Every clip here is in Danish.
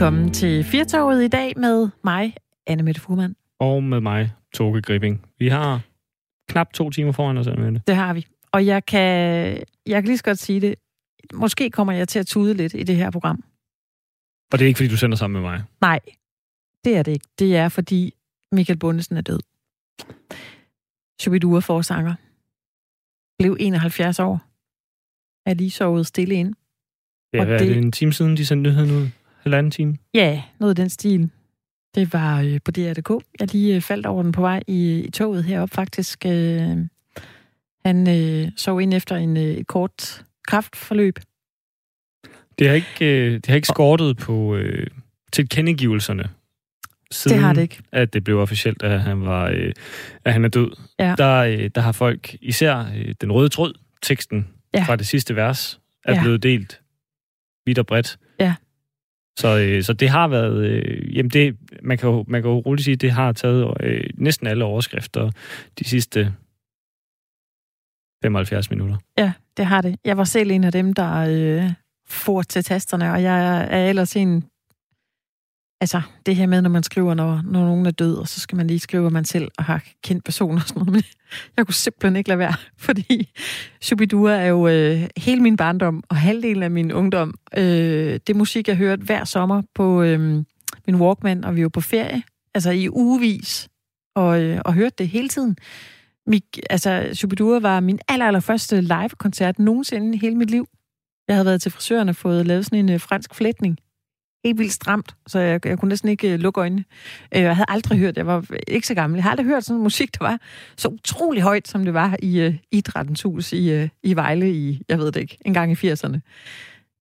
Velkommen til Firtoget i dag med mig, Anne Mette Fuhrmann. Og med mig, Toge Gripping. Vi har knap to timer foran os, Anne Mette. Det har vi. Og jeg kan, jeg kan lige så godt sige det. Måske kommer jeg til at tude lidt i det her program. Og det er ikke, fordi du sender sammen med mig? Nej, det er det ikke. Det er, fordi Michael Bundesen er død. Shubidua forsanger. Blev 71 år. Er lige sovet stille ind. Ja, hvad det... er det en time siden, de sendte nyheden ud? Halvanden time? Ja, noget af den stil. Det var øh, på DR.dk. Jeg lige øh, faldt over den på vej i, i toget heroppe faktisk. Øh, han øh, sov ind efter en, øh, kort kraftforløb. Det har ikke, øh, det har ikke skortet på øh, tilkendegivelserne siden, det har det ikke. at det blev officielt, at han, var, øh, at han er død. Ja. Der, øh, der har folk, især øh, den røde tråd, teksten Ja. fra det sidste vers, er Ja. blevet delt vidt og bredt. Så, øh, så det har været, øh, jamen det, man kan jo, man kan jo roligt sige, det har taget øh, næsten alle overskrifter de sidste 75 minutter. Ja, det har det. Jeg var selv en af dem, der øh, for til tasterne, og jeg er ellers en... Altså, det her med, når man skriver, når, når nogen er død, og så skal man lige skrive, at man selv har kendt personer og sådan noget. Men jeg kunne simpelthen ikke lade være, fordi Shubidua er jo øh, hele min barndom og halvdelen af min ungdom. Øh, det musik, jeg hørte hver sommer på øh, min Walkman, og vi var på ferie, altså i ugevis, og, øh, og hørte det hele tiden. Mik, altså, Shubidua var min aller, aller første live-koncert nogensinde i hele mit liv. Jeg havde været til frisøren og fået lavet sådan en øh, fransk flætning. Helt vildt stramt, så jeg, jeg kunne næsten ikke øh, lukke øjnene. Øh, jeg havde aldrig hørt, jeg var ikke så gammel, jeg har aldrig hørt sådan musik, der var så utrolig højt, som det var i uh, Idrættens Hus i, uh, i Vejle i, jeg ved det ikke, en gang i 80'erne.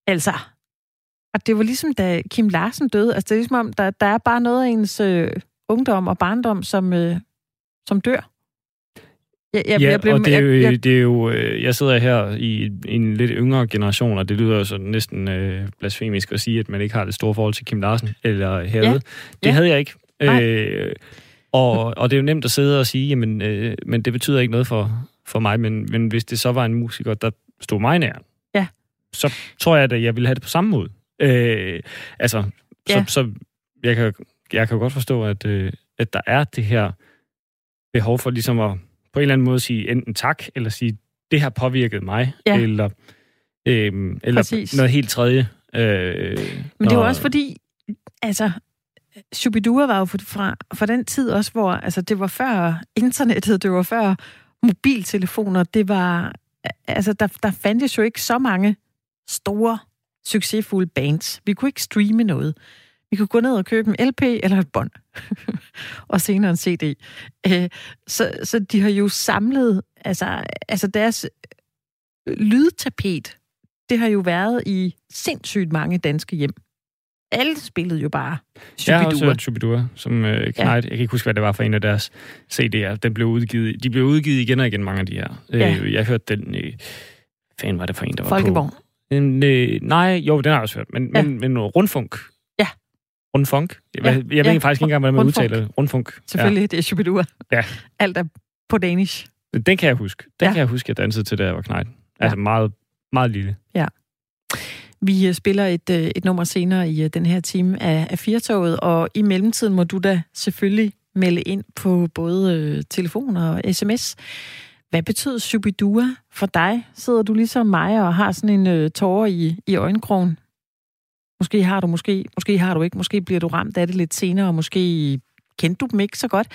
Altså, og det var ligesom, da Kim Larsen døde, altså det er ligesom om, der, der er bare noget af ens uh, ungdom og barndom, som, uh, som dør. Jeg, jeg, ja, jeg blev, og det er, jo, jeg, jeg, det er jo, øh, jeg sidder her i en lidt yngre generation, og det lyder jo så næsten øh, blasfemisk at sige, at man ikke har det store forhold til Kim Larsen, eller havde. Ja. Det Ja. havde jeg ikke. Nej. Øh, og, og det er jo nemt at sidde og sige, jamen, øh, men det betyder ikke noget for, for mig, men, men hvis det så var en musiker, der stod mig nær, Ja. så tror jeg, at jeg ville have det på samme måde. Øh, altså, så, Ja. så jeg, kan, jeg kan jo godt forstå, at, øh, at der er det her behov for ligesom at på en eller anden måde sige enten tak, eller sige, det har påvirket mig, Ja. eller, øhm, eller Præcis. noget helt tredje. Øh, Men det var også fordi, altså, Shubidua var jo fra, fra den tid også, hvor altså, det var før internettet, det var før mobiltelefoner, det var, altså, der, der fandtes jo ikke så mange store, succesfulde bands. Vi kunne ikke streame noget. Vi kunne gå ned og købe en LP eller et bånd, og senere en CD. Øh, så, så de har jo samlet, altså, altså deres lydtapet, det har jo været i sindssygt mange danske hjem. Alle spillede jo bare Jeg har også Shubidua. hørt Shubidua, som øh, Knight. Jeg kan ikke huske, hvad det var for en af deres CD'er. Den blev udgivet, de blev udgivet igen og igen, mange af de her. Ja. Øh, jeg hørte den... Øh, fan var det for en, der var Folkevogn. på? En, øh, nej, jo, den har jeg også hørt. Men, Ja. men, men rundfunk. Ja. Rundfunk? Jeg, Ja, jeg, ved ja. faktisk ikke engang, hvordan man Rundfunk. udtaler det. Rundfunk. Selvfølgelig, ja. det er Shubidua. Ja. Alt er på danish. Ja. Den kan jeg huske. Den Ja. ja. kan jeg huske, jeg dansede til, da jeg var Knight. Altså meget, meget lille. Vi øh, spiller et, øh, et nummer senere i øh, den her time af, af Firtoget, og i mellemtiden må du da selvfølgelig melde ind på både øh, telefon og sms. Hvad betyder Shubidua for dig? Sidder du ligesom mig og har sådan en øh, tårer i, i øjenkrogen? Måske har du, måske, måske har du ikke. Måske bliver du ramt af det lidt senere, og måske kendte du dem ikke så godt.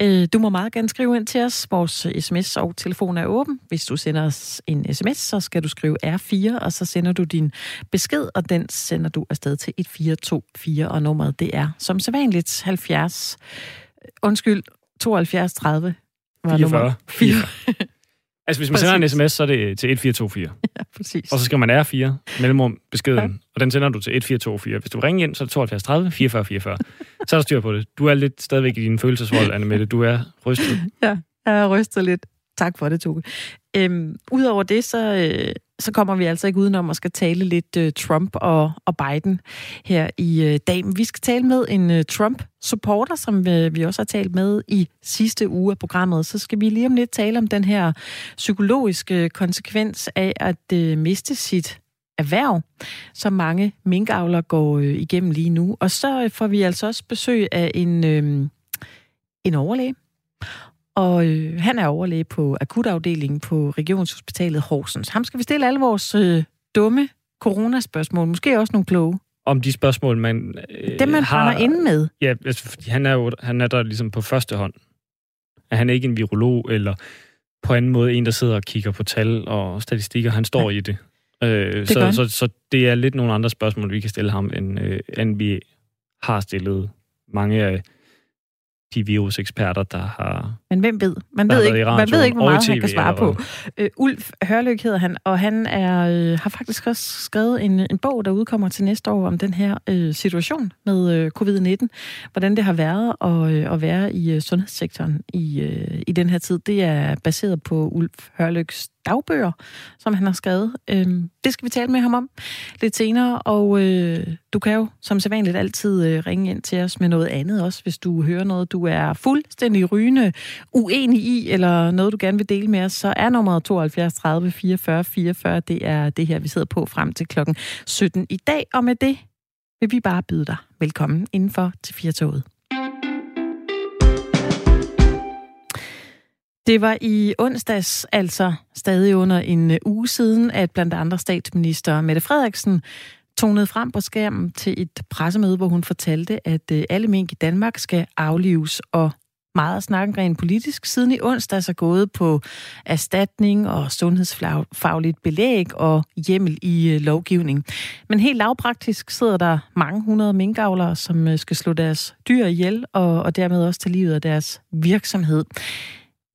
Øh, du må meget gerne skrive ind til os. Vores sms og telefon er åben. Hvis du sender os en sms, så skal du skrive R4, og så sender du din besked, og den sender du afsted til 1424, og nummeret det er som sædvanligt 70, undskyld, 72 30. var 44. nummer. 4. Altså, hvis man sender en Præcis. sms, så er det til 1424. Ja, præcis. Og så skal man R4, mellemrum, beskeden, ja. og den sender du til 1424. Hvis du ringer ind, så er det 72 30 44 44. Så er der styr på det. Du er lidt stadigvæk i din følelsesvold, Anne Mette. Du er rystet. Ja, jeg ryster lidt. Tak for det, Toge. Øhm, Udover det, så, øh, så kommer vi altså ikke udenom at skal tale lidt øh, Trump og, og Biden her i øh, dag. Men vi skal tale med en øh, Trump-supporter, som øh, vi også har talt med i sidste uge af programmet. Så skal vi lige om lidt tale om den her psykologiske konsekvens af at øh, miste sit erhverv, som mange minkavler går øh, igennem lige nu. Og så øh, får vi altså også besøg af en, øh, en overlæge. Og øh, han er overlæge på akutafdelingen på Regionshospitalet Horsens. Ham skal vi stille alle vores øh, dumme coronaspørgsmål, måske også nogle kloge. Om de spørgsmål, man øh, Dem, man har... inde med. Ja, altså, fordi han er jo han er der ligesom på første hånd. At han er ikke en virolog, eller på anden måde en, der sidder og kigger på tal og statistikker. Han står ja. i det. Øh, det så, så, så det er lidt nogle andre spørgsmål, vi kan stille ham, end, øh, end vi har stillet mange af de viruseksperter, der har... Men hvem ved? Man ved, ikke, man ved ikke, hvor meget han kan svare på. Uh, Ulf Hørløg hedder han, og han er, uh, har faktisk også skrevet en, en bog, der udkommer til næste år om den her uh, situation med uh, covid-19. Hvordan det har været at, uh, at være i uh, sundhedssektoren i, uh, i den her tid. Det er baseret på Ulf Hørløgs dagbøger, som han har skrevet. Øh, det skal vi tale med ham om lidt senere, og øh, du kan jo som sædvanligt altid øh, ringe ind til os med noget andet også, hvis du hører noget, du er fuldstændig rygende uenig i, eller noget, du gerne vil dele med os, så er nummeret 72 30 44 44. Det er det her, vi sidder på frem til klokken 17 i dag, og med det vil vi bare byde dig velkommen indenfor til Firtoget. Det var i onsdags, altså stadig under en uge siden, at blandt andre statsminister Mette Frederiksen tonede frem på skærmen til et pressemøde, hvor hun fortalte, at øh, alle mink i Danmark skal aflives og meget snakken rent politisk, siden i onsdag er gået på erstatning og sundhedsfagligt belæg og hjemmel i øh, lovgivning. Men helt lavpraktisk sidder der mange hundrede minkavlere, som øh, skal slå deres dyr ihjel og, og dermed også tage livet af deres virksomhed.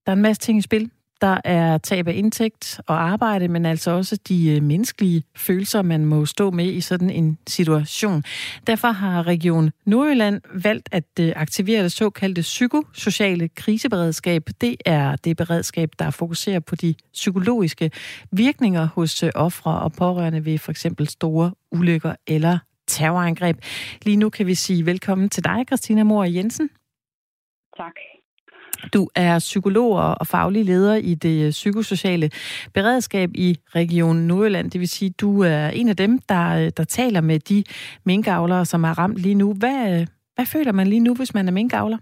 Der er en masse ting i spil. Der er tab af indtægt og arbejde, men altså også de øh, menneskelige følelser, man må stå med i sådan en situation. Derfor har Region Nordjylland valgt at øh, aktivere det såkaldte psykosociale kriseberedskab. Det er det beredskab, der fokuserer på de psykologiske virkninger hos øh, ofre og pårørende ved for eksempel store ulykker eller terrorangreb. Lige nu kan vi sige velkommen til dig, Christina Mor Jensen. Tak. Du er psykolog og faglig leder i det øh, psykosociale beredskab i Region Nordjylland. Det vil sige, du er en af dem, der, øh, der taler med de minkavlere, som er ramt lige nu. Hvad, øh, hvad føler man lige nu, hvis man er minkavler?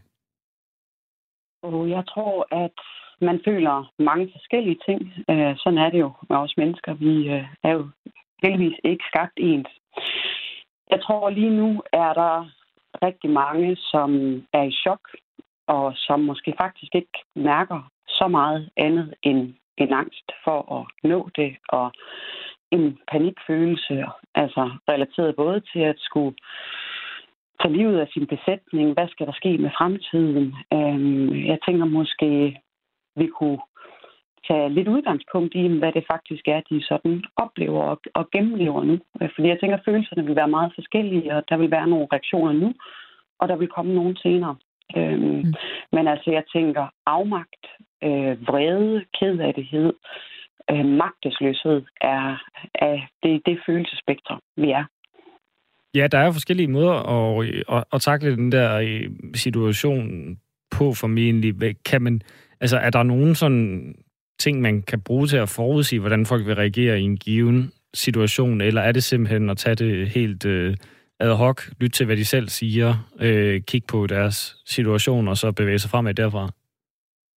Oh, jeg tror, at man føler mange forskellige ting. Sådan er det jo med os mennesker. Vi er jo heldigvis ikke skabt ens. Jeg tror lige nu er der rigtig mange, som er i chok og som måske faktisk ikke mærker så meget andet end en angst for at nå det, og en panikfølelse, altså relateret både til at skulle tage livet af sin besætning, hvad skal der ske med fremtiden. Øhm, jeg tænker måske, vi kunne tage lidt udgangspunkt i, hvad det faktisk er, de sådan oplever og, og gennemlever nu. Fordi jeg tænker, at følelserne vil være meget forskellige, og der vil være nogle reaktioner nu, og der vil komme nogle senere. Øhm, mm. Men altså, jeg tænker afmagt, øh, vrede, kedsomhed, øh, magtesløshed er, er det, det følelsespektrum, vi er. Ja, der er forskellige måder at, at, at takle den der øh, situation på formentlig. Kan man, altså, er der nogen sådan ting, man kan bruge til at forudsige, hvordan folk vil reagere i en given situation, eller er det simpelthen at tage det helt øh, ad hoc, lytte til, hvad de selv siger, øh, kigge på deres situation, og så bevæge sig fremad derfra?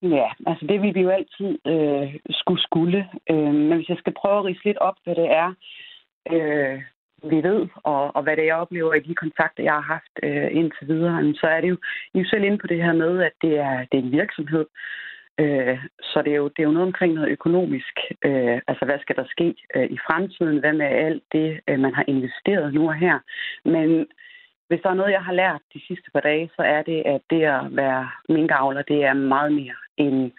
Ja, altså det vil vi jo altid øh, skulle skulle. Øh, men hvis jeg skal prøve at rise lidt op, hvad det er, øh, vi ved, og, og hvad det er, jeg oplever i de kontakter, jeg har haft øh, indtil videre, så er det jo, I er jo selv inde på det her med, at det er, det er en virksomhed, Øh, så det er, jo, det er jo noget omkring noget økonomisk. Øh, altså, hvad skal der ske øh, i fremtiden? Hvad med alt det, øh, man har investeret nu og her? Men hvis der er noget, jeg har lært de sidste par dage, så er det, at det at være minkavler, det er meget mere end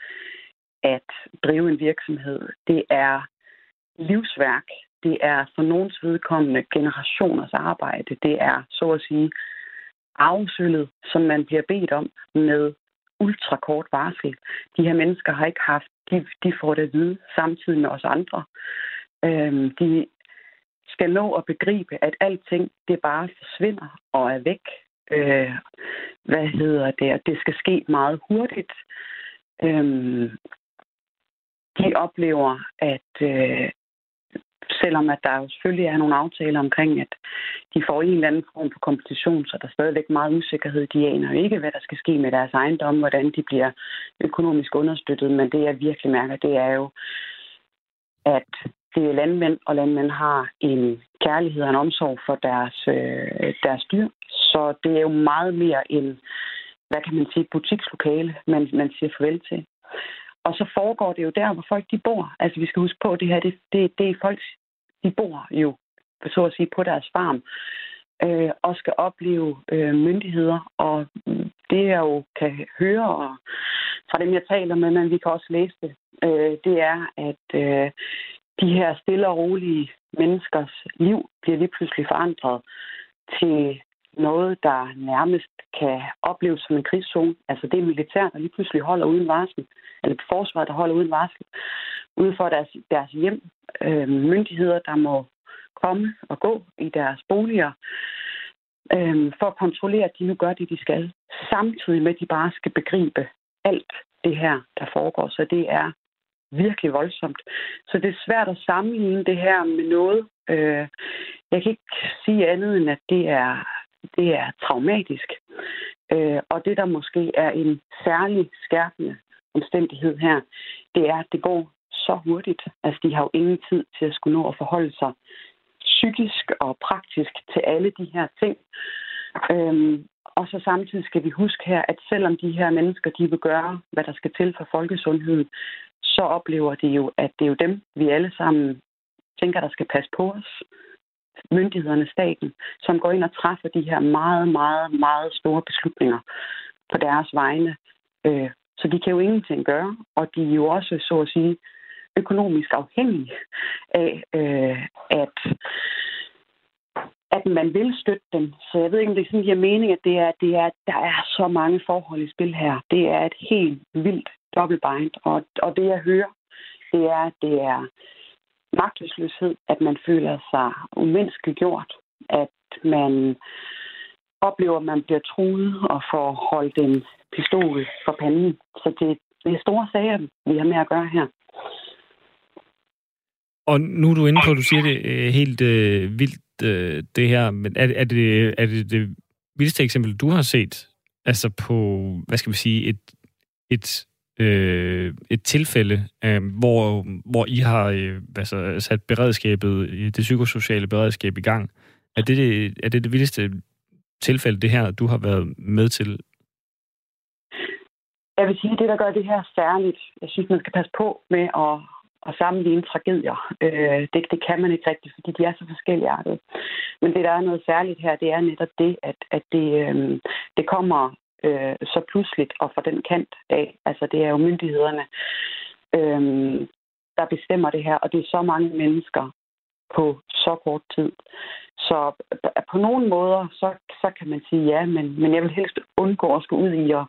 at drive en virksomhed. Det er livsværk. Det er for nogens vedkommende generationers arbejde. Det er, så at sige, afsøllet, som man bliver bedt om med ultrakort varsel. De her mennesker har ikke haft, de, de får det at vide samtidig med os andre. Øhm, de skal nå at begribe, at alting det bare forsvinder og er væk. Øh, hvad hedder det? Det skal ske meget hurtigt. Øhm, de oplever, at øh, selvom at der selvfølgelig er nogle aftaler omkring, at de får en eller anden form for kompensation, så der er stadigvæk meget usikkerhed. De aner jo ikke, hvad der skal ske med deres ejendom, hvordan de bliver økonomisk understøttet, men det jeg virkelig mærker, det er jo, at det er landmænd, og landmænd har en kærlighed og en omsorg for deres, øh, deres dyr. Så det er jo meget mere en, hvad kan man sige, butikslokale, man, man siger farvel til. Og så foregår det jo der, hvor folk de bor. Altså vi skal huske på, at det her, det, det, det er folk, de bor jo, så at sige, på deres farm øh, og skal opleve øh, myndigheder. Og mm, det jeg jo kan høre og fra dem, jeg taler med, men vi kan også læse det, øh, det er, at øh, de her stille og rolige menneskers liv bliver lige pludselig forandret til noget, der nærmest kan opleves som en krigszone. Altså det er militær, der lige pludselig holder uden varsel, eller forsvaret, der holder uden varsel, ude for deres, deres hjem. Øh, myndigheder, der må komme og gå i deres boliger, øh, for at kontrollere, at de nu gør det, de skal. Samtidig med, at de bare skal begribe alt det her, der foregår. Så det er virkelig voldsomt. Så det er svært at sammenligne det her med noget. Øh, jeg kan ikke sige andet end, at det er, det er traumatisk. Øh, og det, der måske er en særlig skærpende omstændighed her, det er, at det går så hurtigt. Altså, de har jo ingen tid til at skulle nå at forholde sig psykisk og praktisk til alle de her ting. Øhm, og så samtidig skal vi huske her, at selvom de her mennesker, de vil gøre, hvad der skal til for folkesundheden, så oplever de jo, at det er jo dem, vi alle sammen tænker, der skal passe på os. Myndighederne, staten, som går ind og træffer de her meget, meget, meget store beslutninger på deres vegne. Øh, så de kan jo ingenting gøre, og de er jo også, så at sige, økonomisk afhængige af, øh, at at man vil støtte dem. Så jeg ved ikke, om det er sådan, giver mening, at det er, det er, der er så mange forhold i spil her. Det er et helt vildt dobbeltbind. Og, og det, jeg hører, det er, at det er magtesløshed, at man føler sig umenneskeligt gjort, at man oplever, at man bliver truet og får holdt en pistol for panden. Så det, det er store sager, vi har med at gøre her. Og nu er du inde på, at du siger det øh, helt øh, vildt, øh, det her, men er, er, det, er det det vildeste eksempel, du har set, altså på, hvad skal man sige, et, et, øh, et tilfælde, øh, hvor, hvor I har øh, altså, sat beredskabet, øh, det psykosociale beredskab i gang. Er det det, er det, det vildeste tilfælde, det her, du har været med til? Jeg vil sige, det, der gør det her særligt, jeg synes, man skal passe på med at at sammenligne tragedier. Øh, det, det kan man ikke rigtigt, fordi de er så forskellige. Men det, der er noget særligt her, det er netop det, at, at det, øh, det kommer øh, så pludseligt og fra den kant af. Altså, det er jo myndighederne, øh, der bestemmer det her, og det er så mange mennesker på så kort tid. Så på nogle måder, så, så kan man sige ja, men, men jeg vil helst undgå at skulle ud i at,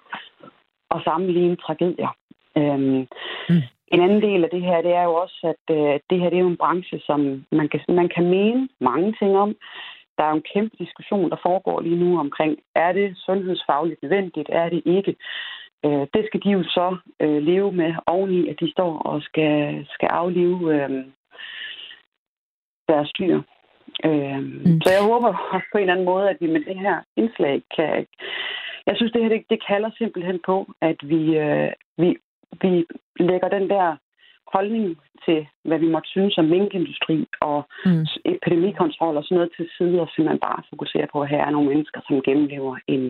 at sammenligne tragedier. Øhm, mm. En anden del af det her, det er jo også, at øh, det her det er jo en branche, som man kan, man kan mene mange ting om. Der er jo en kæmpe diskussion, der foregår lige nu omkring, er det sundhedsfagligt nødvendigt, er det ikke? Øh, det skal de jo så øh, leve med oveni, at de står og skal, skal aflive øh, deres dyr. Øh, mm. Så jeg håber også på en eller anden måde, at vi med det her indslag kan... Jeg synes, det her det, det kalder simpelthen på, at vi, øh, vi vi lægger den der holdning til, hvad vi måtte synes om minkindustri og mm. epidemikontrol og sådan noget til side, og simpelthen bare fokusere på, at her er nogle mennesker, som gennemlever en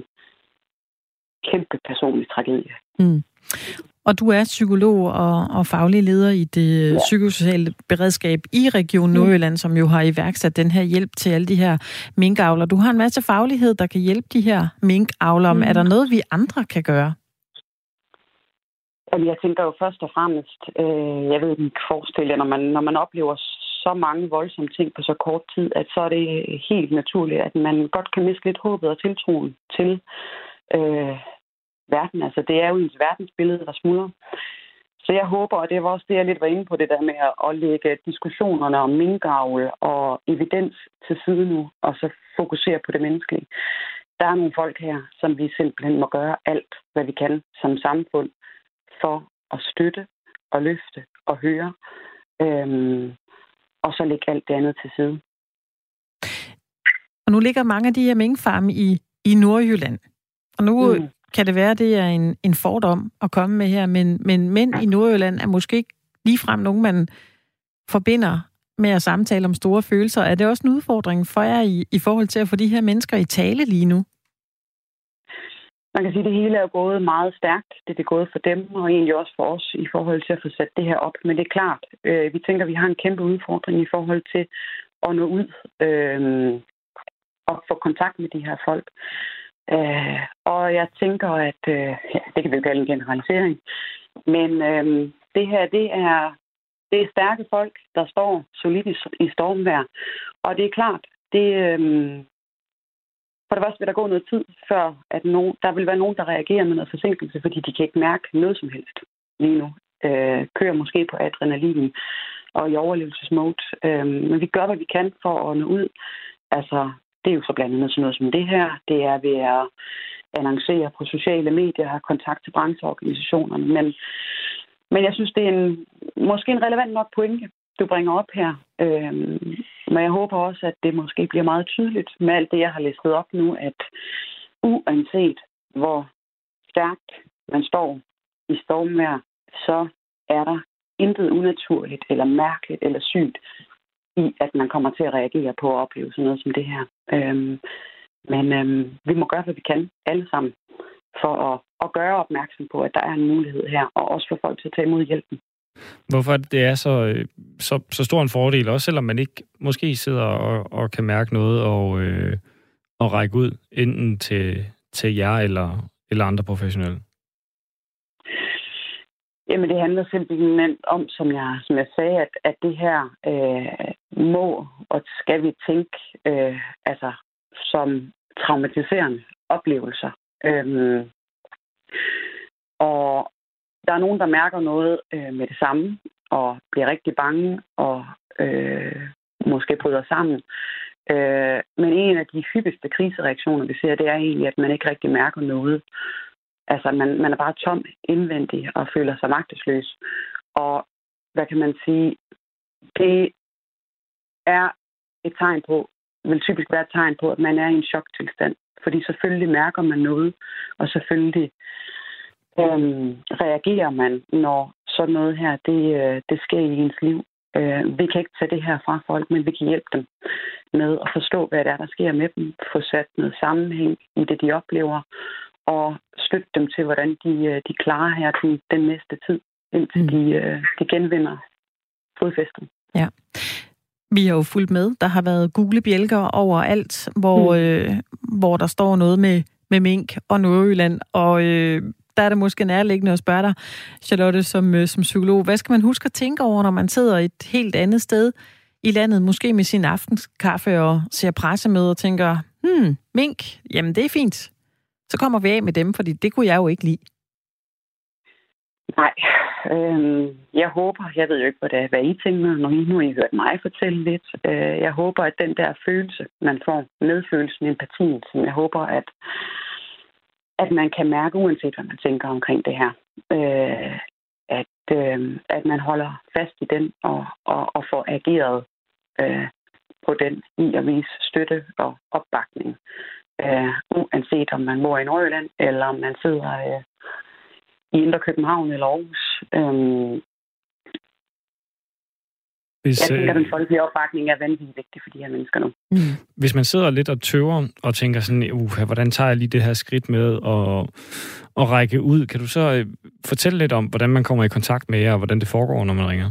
kæmpe personlig tragedie. Mm. Og du er psykolog og, og faglig leder i det ja. psykosociale beredskab i Region mm. Nordjylland, mm. som jo har iværksat den her hjælp til alle de her minkavler. Du har en masse faglighed, der kan hjælpe de her minkavlere. Mm. Er der noget, vi andre kan gøre? Jamen, jeg tænker jo først og fremmest, øh, jeg ved ikke forestille jer, når man, når man oplever så mange voldsomme ting på så kort tid, at så er det helt naturligt, at man godt kan miste lidt håbet og tiltroen til øh, verden. Altså, det er jo ens verdensbillede, der smuldrer. Så jeg håber, og det var også det, jeg lidt var inde på, det der med at lægge diskussionerne om minkavl og evidens til side nu, og så fokusere på det menneskelige. Der er nogle folk her, som vi simpelthen må gøre alt, hvad vi kan som samfund, for at støtte og løfte og høre. Øhm, og så lægge alt det andet til side. Og nu ligger mange af de her minkfarme i, i Nordjylland. Og nu mm. kan det være, at det er en, en fordom at komme med her, men, men mænd i Nordjylland er måske ikke ligefrem nogen, man forbinder med at samtale om store følelser. Er det også en udfordring for jer i, i forhold til at få de her mennesker i tale lige nu? Man kan sige, at det hele er gået meget stærkt. Det er gået for dem, og egentlig også for os i forhold til at få sat det her op. Men det er klart, øh, vi tænker, at vi har en kæmpe udfordring i forhold til at nå ud øh, og få kontakt med de her folk. Øh, og jeg tænker, at øh, ja, det kan vi jo kalde en generalisering. Men øh, det her, det er, det er stærke folk, der står solidt i, i stormvær. Og det er klart, det, øh, for det første vil der gå noget tid, før at nogen, der vil være nogen, der reagerer med noget forsinkelse, fordi de kan ikke mærke noget som helst lige nu. Øh, kører måske på adrenalin og i overlevelsesmode. Øh, men vi gør, hvad vi kan for at nå ud. Altså, det er jo så blandt andet sådan noget som det her. Det er ved at annoncere på sociale medier, have kontakt til brancheorganisationerne. Men, men jeg synes, det er en, måske en relevant nok pointe, du bringer op her. Øh, men jeg håber også, at det måske bliver meget tydeligt med alt det, jeg har læst op nu, at uanset hvor stærkt man står i stormvær, så er der intet unaturligt eller mærkeligt eller sygt i, at man kommer til at reagere på at opleve sådan noget som det her. Øhm, men øhm, vi må gøre, hvad vi kan, alle sammen, for at, at gøre opmærksom på, at der er en mulighed her, og også for folk til at tage imod hjælpen. Hvorfor det er så, øh, så, så stor en fordel, også selvom man ikke måske sidder og, og kan mærke noget og, øh, og række ud, enten til, til jer eller, eller andre professionelle? Jamen, det handler simpelthen om, som jeg, som jeg sagde, at, at det her øh, må og skal vi tænke øh, altså, som traumatiserende oplevelser. Øhm, der er nogen, der mærker noget øh, med det samme, og bliver rigtig bange, og øh, måske bryder sammen. Øh, men en af de hyppigste krisereaktioner, vi ser, det er egentlig, at man ikke rigtig mærker noget. Altså, man, man er bare tom indvendig og føler sig magtesløs. Og hvad kan man sige? Det er et tegn på, vil typisk være et tegn på, at man er i en choktilstand. Fordi selvfølgelig mærker man noget, og selvfølgelig øhm, reagerer man, når sådan noget her, det, øh, det sker i ens liv. Øh, vi kan ikke tage det her fra folk, men vi kan hjælpe dem med at forstå, hvad det er, der sker med dem, få sat noget sammenhæng i det, de oplever, og støtte dem til, hvordan de, øh, de klarer her den, den næste tid, indtil mm. de, øh, de genvinder fodfæsten. Ja. Vi har jo fulgt med. Der har været gule bjælker overalt, hvor, mm. øh, hvor der står noget med, med mink og Nordjylland. Og øh, der er det måske nærliggende at spørge dig, Charlotte, som, øh, som psykolog. Hvad skal man huske at tænke over, når man sidder et helt andet sted i landet, måske med sin aftenskaffe og ser pressemøder og tænker, hmm, mink, jamen det er fint. Så kommer vi af med dem, fordi det kunne jeg jo ikke lide. Nej, øhm, jeg håber, jeg ved jo ikke, hvad, det er, hvad I tænker, når I nu har I hørt mig fortælle lidt. Øh, jeg håber, at den der følelse, man får, medfølelsen, empatien, som jeg håber, at, at man kan mærke, uanset hvad man tænker omkring det her, øh, at, øh, at man holder fast i den og, og, og får ageret øh, på den i at vise støtte og opbakning. Øh, uanset om man bor i Nordjylland, eller om man sidder øh, i Indre København eller Aarhus. Øh, hvis, jeg tænker, at den folkelige opbakning er vanvittigt vigtig for de her mennesker nu. Mm. Hvis man sidder lidt og tøver og tænker sådan, uh, hvordan tager jeg lige det her skridt med at, at række ud, kan du så øh, fortælle lidt om, hvordan man kommer i kontakt med jer, og hvordan det foregår, når man ringer?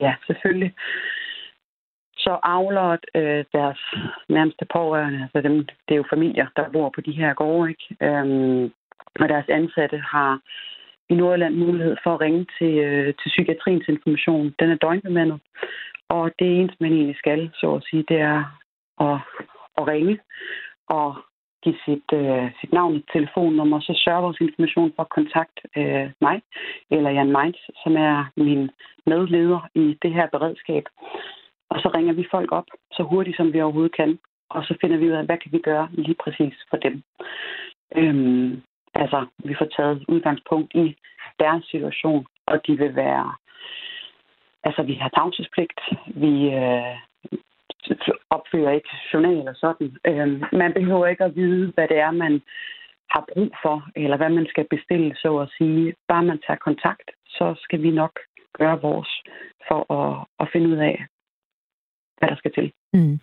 Ja, selvfølgelig. Så avler øh, deres nærmeste pårørende, altså dem, det er jo familier, der bor på de her gårde, ikke? Øhm, og deres ansatte har i Nordjylland mulighed for at ringe til, øh, til psykiatriens information. Den er døgnbemandet, og det eneste, man egentlig skal, så at sige, det er at, at ringe og give sit, øh, sit navn og telefonnummer, så sørger vores information for at kontakte øh, mig, eller Jan Meins, som er min medleder i det her beredskab. Og så ringer vi folk op så hurtigt, som vi overhovedet kan, og så finder vi ud af, hvad kan vi gøre lige præcis for dem. Øhm, Altså, vi får taget udgangspunkt i deres situation, og de vil være altså, vi har tavshedspligt. Vi øh, opfører ikke journaler sådan. Øh, man behøver ikke at vide, hvad det er, man har brug for, eller hvad man skal bestille, så at sige. Bare man tager kontakt, så skal vi nok gøre vores for at, at finde ud af, hvad der skal til. Mm.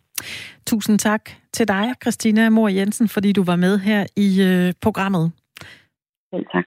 Tusind tak til dig, Christina Mor Jensen, fordi du var med her i øh, programmet. Selv tak.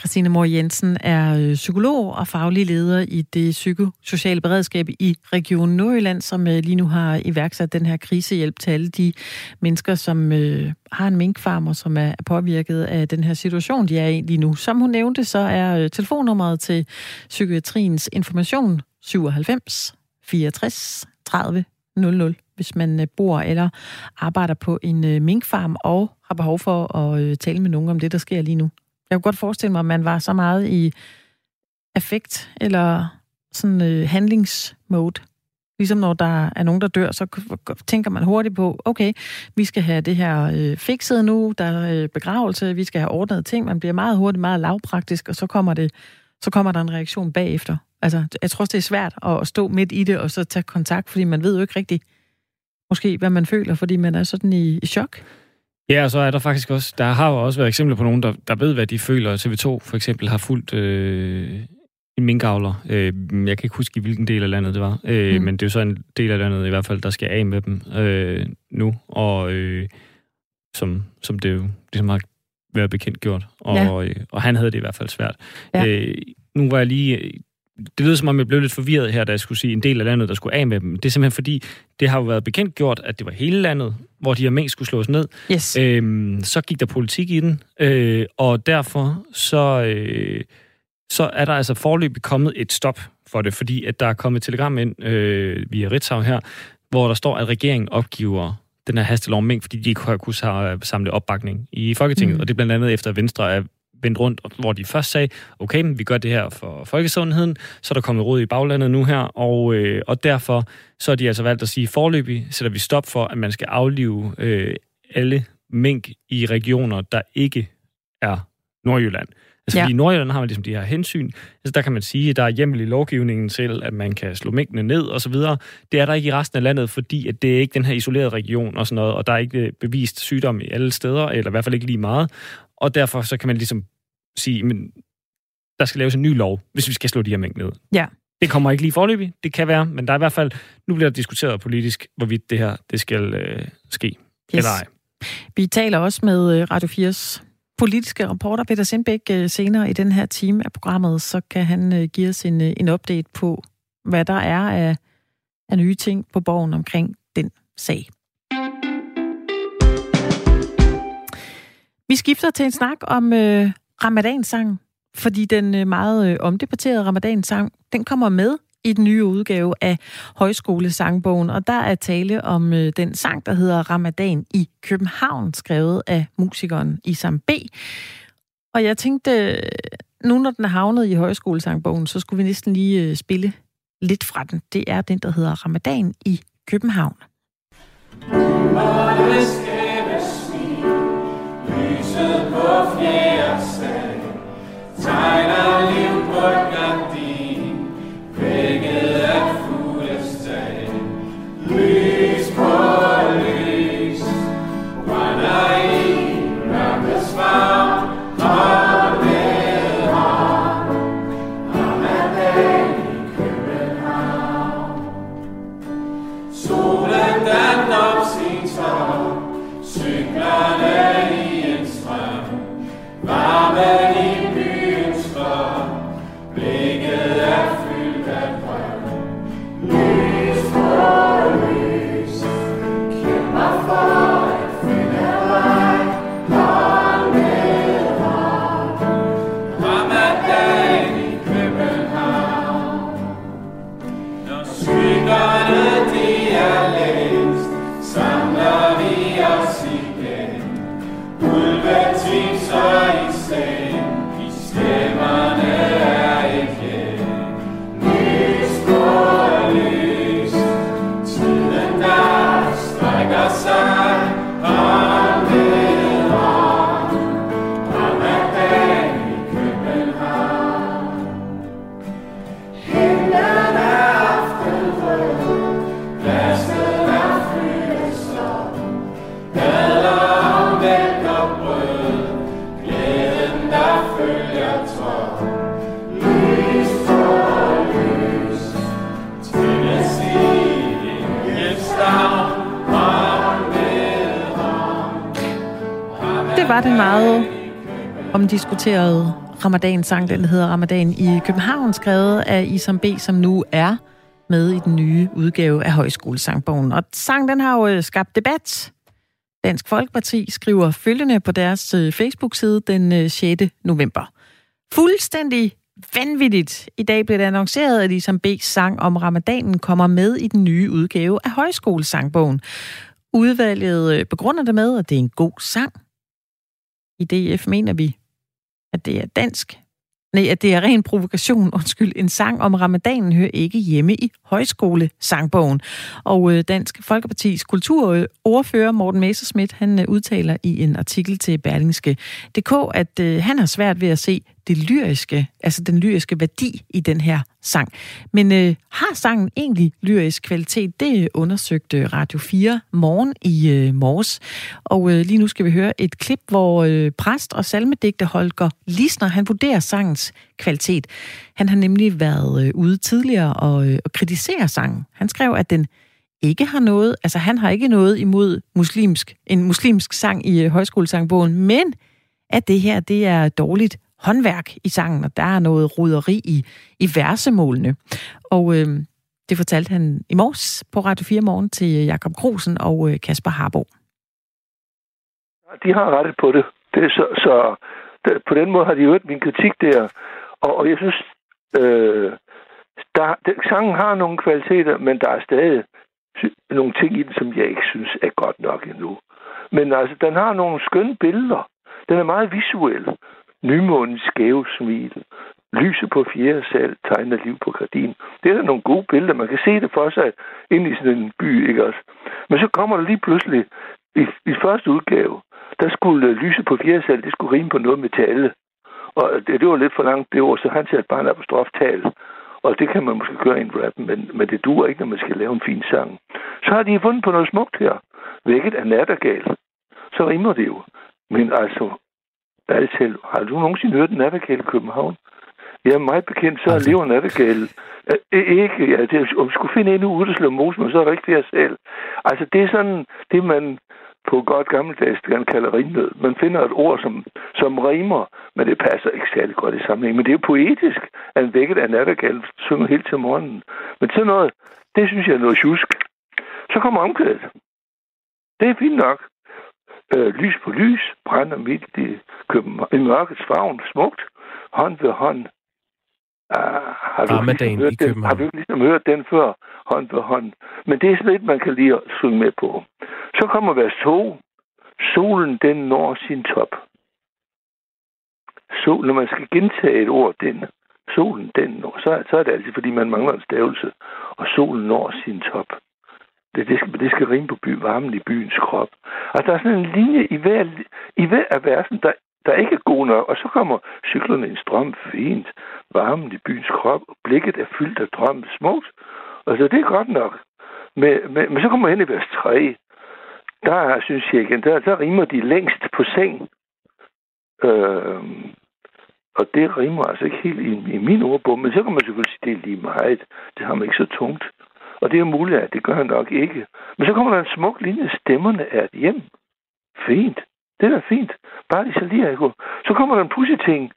Christine Mor Jensen er øh, psykolog og faglig leder i det psykosociale beredskab i Region Nordjylland, som øh, lige nu har iværksat den her krisehjælp til alle de mennesker, som øh, har en minkfarmer, som er påvirket af den her situation, de er i lige nu. Som hun nævnte, så er telefonnummeret til psykiatriens information 97 64 30 00, hvis man øh, bor eller arbejder på en øh, minkfarm og har behov for at øh, tale med nogen om det, der sker lige nu. Jeg kunne godt forestille mig, at man var så meget i affekt eller sådan øh, handlingsmode. Ligesom når der er nogen, der dør, så tænker man hurtigt på, okay, vi skal have det her øh, fikset nu, der er øh, begravelse, vi skal have ordnet ting. Man bliver meget hurtigt, meget lavpraktisk, og så kommer, det, så kommer der en reaktion bagefter. Altså, jeg tror også, det er svært at stå midt i det, og så tage kontakt, fordi man ved jo ikke rigtigt, måske, hvad man føler, fordi man er sådan i, i chok. Ja, og så er der faktisk også, der har jo også været eksempler på nogen, der, der ved, hvad de føler. TV2 for eksempel har fulgt øh, en minkavler. Øh, jeg kan ikke huske, i hvilken del af landet det var, øh, mm. men det er jo så en del af landet i hvert fald, der skal af med dem øh, nu, og øh, som, som det jo ligesom har været bekendt gjort. Og, ja. øh, og han havde det i hvert fald svært. Ja. Øh, nu var jeg lige det lyder som om, jeg blev lidt forvirret her, da jeg skulle sige en del af landet, der skulle af med dem. Det er simpelthen fordi, det har jo været bekendt gjort, at det var hele landet, hvor de her mængd skulle slås ned. Yes. Øhm, så gik der politik i den, øh, og derfor så, øh, så er der altså forløbig kommet et stop for det, fordi at der er kommet et telegram ind øh, via Ritzau her, hvor der står, at regeringen opgiver den her hastelov om fordi de ikke har kunnet samle opbakning i Folketinget. Mm. Og det er blandt andet efter, Venstre er vendt rundt, hvor de først sagde, okay, men vi gør det her for folkesundheden, så er der kommet råd i baglandet nu her, og, øh, og derfor så er de altså valgt at sige, forløbig sætter vi stop for, at man skal aflive øh, alle mink i regioner, der ikke er Nordjylland. Altså, ja. fordi i Nordjylland har man ligesom de her hensyn. Altså, der kan man sige, at der er hjemmel i lovgivningen til, at man kan slå mængdene ned og så videre. Det er der ikke i resten af landet, fordi at det er ikke den her isolerede region og sådan noget, og der er ikke bevist sygdom i alle steder, eller i hvert fald ikke lige meget. Og derfor så kan man ligesom sige, men der skal laves en ny lov, hvis vi skal slå de her mængder ned. Ja. Det kommer ikke lige forløbig, det kan være, men der er i hvert fald, nu bliver der diskuteret politisk, hvorvidt det her det skal øh, ske, yes. eller ej. Vi taler også med øh, Radio 4's politiske reporter Peter Sindbæk øh, senere i den her time af programmet, så kan han øh, give os en, øh, en update på, hvad der er af, af nye ting på borgen omkring den sag. Vi skifter til en snak om øh, ramadansang, fordi den øh, meget øh, omdebatterede ramadansang, den kommer med i den nye udgave af Højskolesangbogen, og der er tale om øh, den sang, der hedder Ramadan i København, skrevet af musikeren Isam B. Og jeg tænkte, øh, nu når den er havnet i Højskolesangbogen, så skulle vi næsten lige øh, spille lidt fra den. Det er den, der hedder Ramadan i København. Tegner var det meget omdiskuteret Ramadan-sang, den hedder Ramadan i København, skrevet af Isam B., som nu er med i den nye udgave af Højskolesangbogen. Og sangen den har jo øh, skabt debat. Dansk Folkeparti skriver følgende på deres øh, Facebook-side den øh, 6. November. Fuldstændig vanvittigt. I dag blev det annonceret, at Isam B's sang om ramadanen kommer med i den nye udgave af Højskolesangbogen. Udvalget begrunder det med, at det er en god sang. I DF mener vi, at det er dansk. Nej, at det er ren provokation. Undskyld, en sang om ramadanen hører ikke hjemme i højskole-sangbogen. Og øh, Dansk Folkepartis kulturordfører Morten Messerschmidt, han øh, udtaler i en artikel til Berlingske.dk, at øh, han har svært ved at se det lyriske, altså den lyriske værdi i den her sang. Men øh, har sangen egentlig lyrisk kvalitet? Det undersøgte Radio 4 morgen i øh, morges. Og øh, lige nu skal vi høre et klip, hvor øh, præst og salmedigter Holger Lisner, han vurderer sangens kvalitet. Han har nemlig været øh, ude tidligere og, øh, og kritisere sangen. Han skrev, at den ikke har noget, altså han har ikke noget imod muslimsk, en muslimsk sang i øh, højskolesangbogen, men at det her, det er dårligt håndværk i sangen, og der er noget roderi i, i versemålene. Og øh, det fortalte han i morges på Radio 4 Morgen til øh, Jakob Grosen og øh, Kasper Harbo. De har rettet på det. det er så, så det, på den måde har de hørt min kritik der. Og, og jeg synes, øh, der, den, sangen har nogle kvaliteter, men der er stadig nogle ting i den, som jeg ikke synes er godt nok endnu. Men altså, den har nogle skønne billeder. Den er meget visuel. Nymånens skæve smil. Lyse på fjerde sal tegner liv på gardin. Det er da nogle gode billeder. Man kan se det for sig ind i sådan en by, ikke også? Men så kommer der lige pludselig, i, i første udgave, der skulle øh, lyse på fjerde sal, det skulle rime på noget med tale. Og øh, det, det var lidt for langt det ord, så han satte bare en apostroftal. Og det kan man måske gøre i en rap, men, men det duer ikke, når man skal lave en fin sang. Så har de fundet på noget smukt her. Vækket er nattergal. Så rimer det jo. Men altså, Altal, har du nogensinde hørt nattergal i København? Er meget bekendt, så altså. lever nattergal. Ikke, ja, det, om vi skulle finde en ude, der mos, men så er der ikke det selv. Altså, det er sådan, det man på godt gammeldags kan kalde rimnød. Man finder et ord, som, som rimer, men det passer ikke særlig godt i sammenhæng. Men det er jo poetisk, at en vækket af nattergal synger helt til morgenen. Men sådan noget, det synes jeg er noget tjusk. Så kommer omkvædet. Det er fint nok. Øh, lys på lys brænder midt i, København, i mørkets favn, smukt, hånd ved hånd. Uh, har, du ligesom hørt den, har du ligesom hørt den før, hånd ved hånd? Men det er sådan lidt, man kan lige synge med på. Så kommer vers 2. Solen, den når sin top. Så, når man skal gentage et ord, den, solen, den når, så, så er det altid, fordi man mangler en stavelse, og solen når sin top. Det, det, skal, det skal rime på by, varmen i byens krop. Og der er sådan en linje i hver, i hver af versen, der, der ikke er god nok. Og så kommer cyklerne i en strøm fint. Varmen i byens krop. Blikket er fyldt af drømme Smukt. Altså, det er godt nok. Men, men, men så kommer hen i vers 3. Der synes jeg igen, der, der rimer de længst på seng. Øh, og det rimer altså ikke helt i, i min ordbog, men så kan man selvfølgelig sige, det er lige meget. Det har man ikke så tungt. Og det er muligt, at det gør han nok ikke. Men så kommer der en smuk linje, stemmerne er et hjem. Fint. Det er da fint. Bare de så lige er Så kommer der en pussy ting.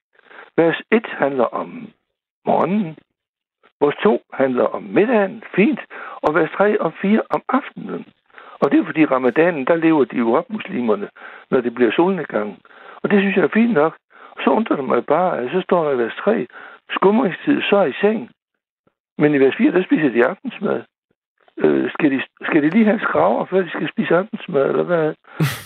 Vers 1 handler om morgenen. Vers 2 handler om middagen. Fint. Og vers 3 og 4 om aftenen. Og det er fordi ramadanen, der lever de jo op, muslimerne, når det bliver solnedgang. Og det synes jeg er fint nok. Og så undrer det mig bare, at så står der i vers 3, skumringstid, så er i seng. Men i vers 4, der spiser de aftensmad. Øh, skal, de, skal de lige have skraver, før de skal spise aftensmad, eller hvad?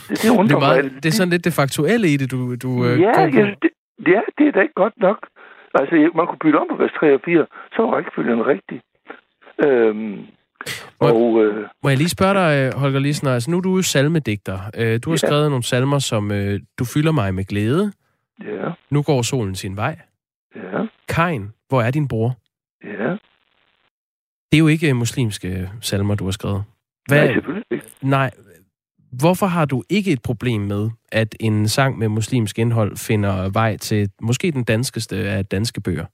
Det, det, undrer det, er meget, mig. det er sådan lidt det faktuelle i det, du, du øh, ja, går ja, det, ja, det er da ikke godt nok. Altså, man kunne bytte om på vers 3 og 4, så var rækkefølgen rigtig. Øhm, må, og, øh, må jeg lige spørge dig, Holger Lisner, altså nu er du salmedigter. Øh, du har ja. skrevet nogle salmer, som øh, Du fylder mig med glæde. Ja. Nu går solen sin vej. Ja. Kain, hvor er din bror? Ja. Det er jo ikke muslimske salmer, du har skrevet. Hvad, nej, selvfølgelig ikke. Nej. Hvorfor har du ikke et problem med, at en sang med muslimsk indhold finder vej til måske den danskeste af danske bøger?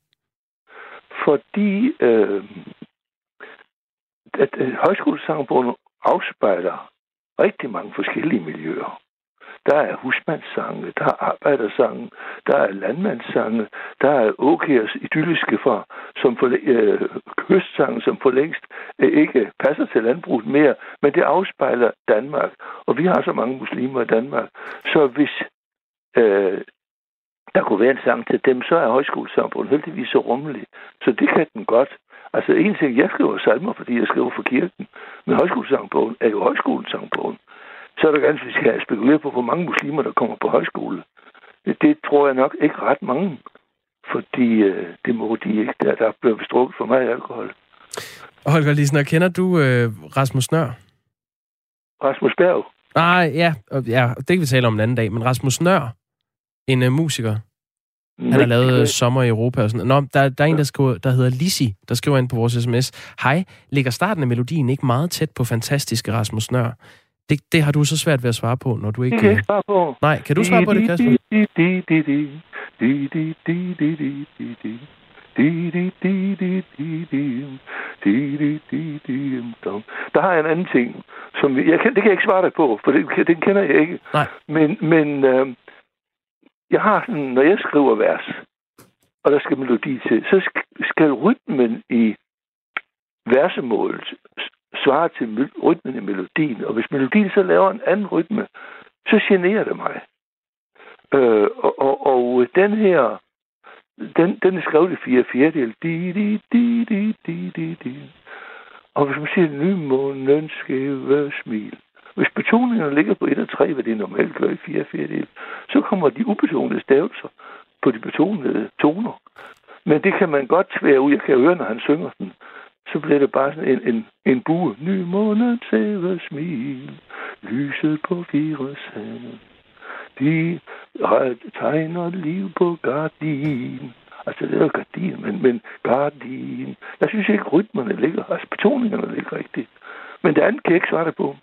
Fordi øh, at, at højskolesangbogen afspejler rigtig mange forskellige miljøer. Der er husmandssange, der er arbejdersange, der er landmandssange, der er Åkærs idylliske fra, som for, øh, kystsange, som for længst øh, ikke passer til landbruget mere, men det afspejler Danmark. Og vi har så mange muslimer i Danmark. Så hvis øh, der kunne være en sang til dem, så er højskolesamfundet heldigvis så rummelig. Så det kan den godt. Altså en ting, jeg skriver salmer, fordi jeg skriver for kirken, men højskolesangbogen er jo højskolesangbogen. Så er der ganske, vi skal spekulere på, hvor mange muslimer, der kommer på højskole. Det tror jeg nok ikke ret mange, fordi øh, det må de ikke. Der, der bliver bestrukket for meget alkohol. Holger Lisner, kender du øh, Rasmus Nør? Rasmus Berg? Nej, ja, ja, det kan vi tale om en anden dag, men Rasmus Nør, en uh, musiker, han har lavet Sommer i Europa og sådan Nå, der, der er en, der, skriver, der hedder Lisi, der skriver ind på vores sms. Hej, ligger starten af melodien ikke meget tæt på fantastiske Rasmus Nør? Det, det har du så svært ved at svare på, når du ikke... Det kan jeg ikke svare på. Nej, kan du svare på det, Kasper? Der har jeg en anden ting, som jeg kan, det kan jeg ikke svare dig på, for det, den kender jeg ikke. Nej. Men, men øh, jeg har sådan, når jeg skriver vers, og der skal melodi til, så skal rytmen i versemålet svarer til rytmen i melodien. Og hvis melodien så laver en anden rytme, så generer det mig. Øh, og, og, og den her, den, den er skrevet i fire fjerdedel. Di, di, di, di, di, di, di. Og hvis man siger, nymånen skæve smil, hvis betoningerne ligger på 1 og 3, hvad det normalt gør i 4 fjerdedel, så kommer de ubetonede stavelser på de betonede toner. Men det kan man godt tvære ud. Jeg kan høre, når han synger den. Så bliver det bare sådan en, en, en bue. Ny måned tæver smil, lyset på fire sand. De tegner liv på gardin. Altså, det er gardin, men, men gardin. Jeg synes ikke, rytmerne ligger, altså betoningerne ligger rigtigt. Men det andet kan jeg ikke svare det på.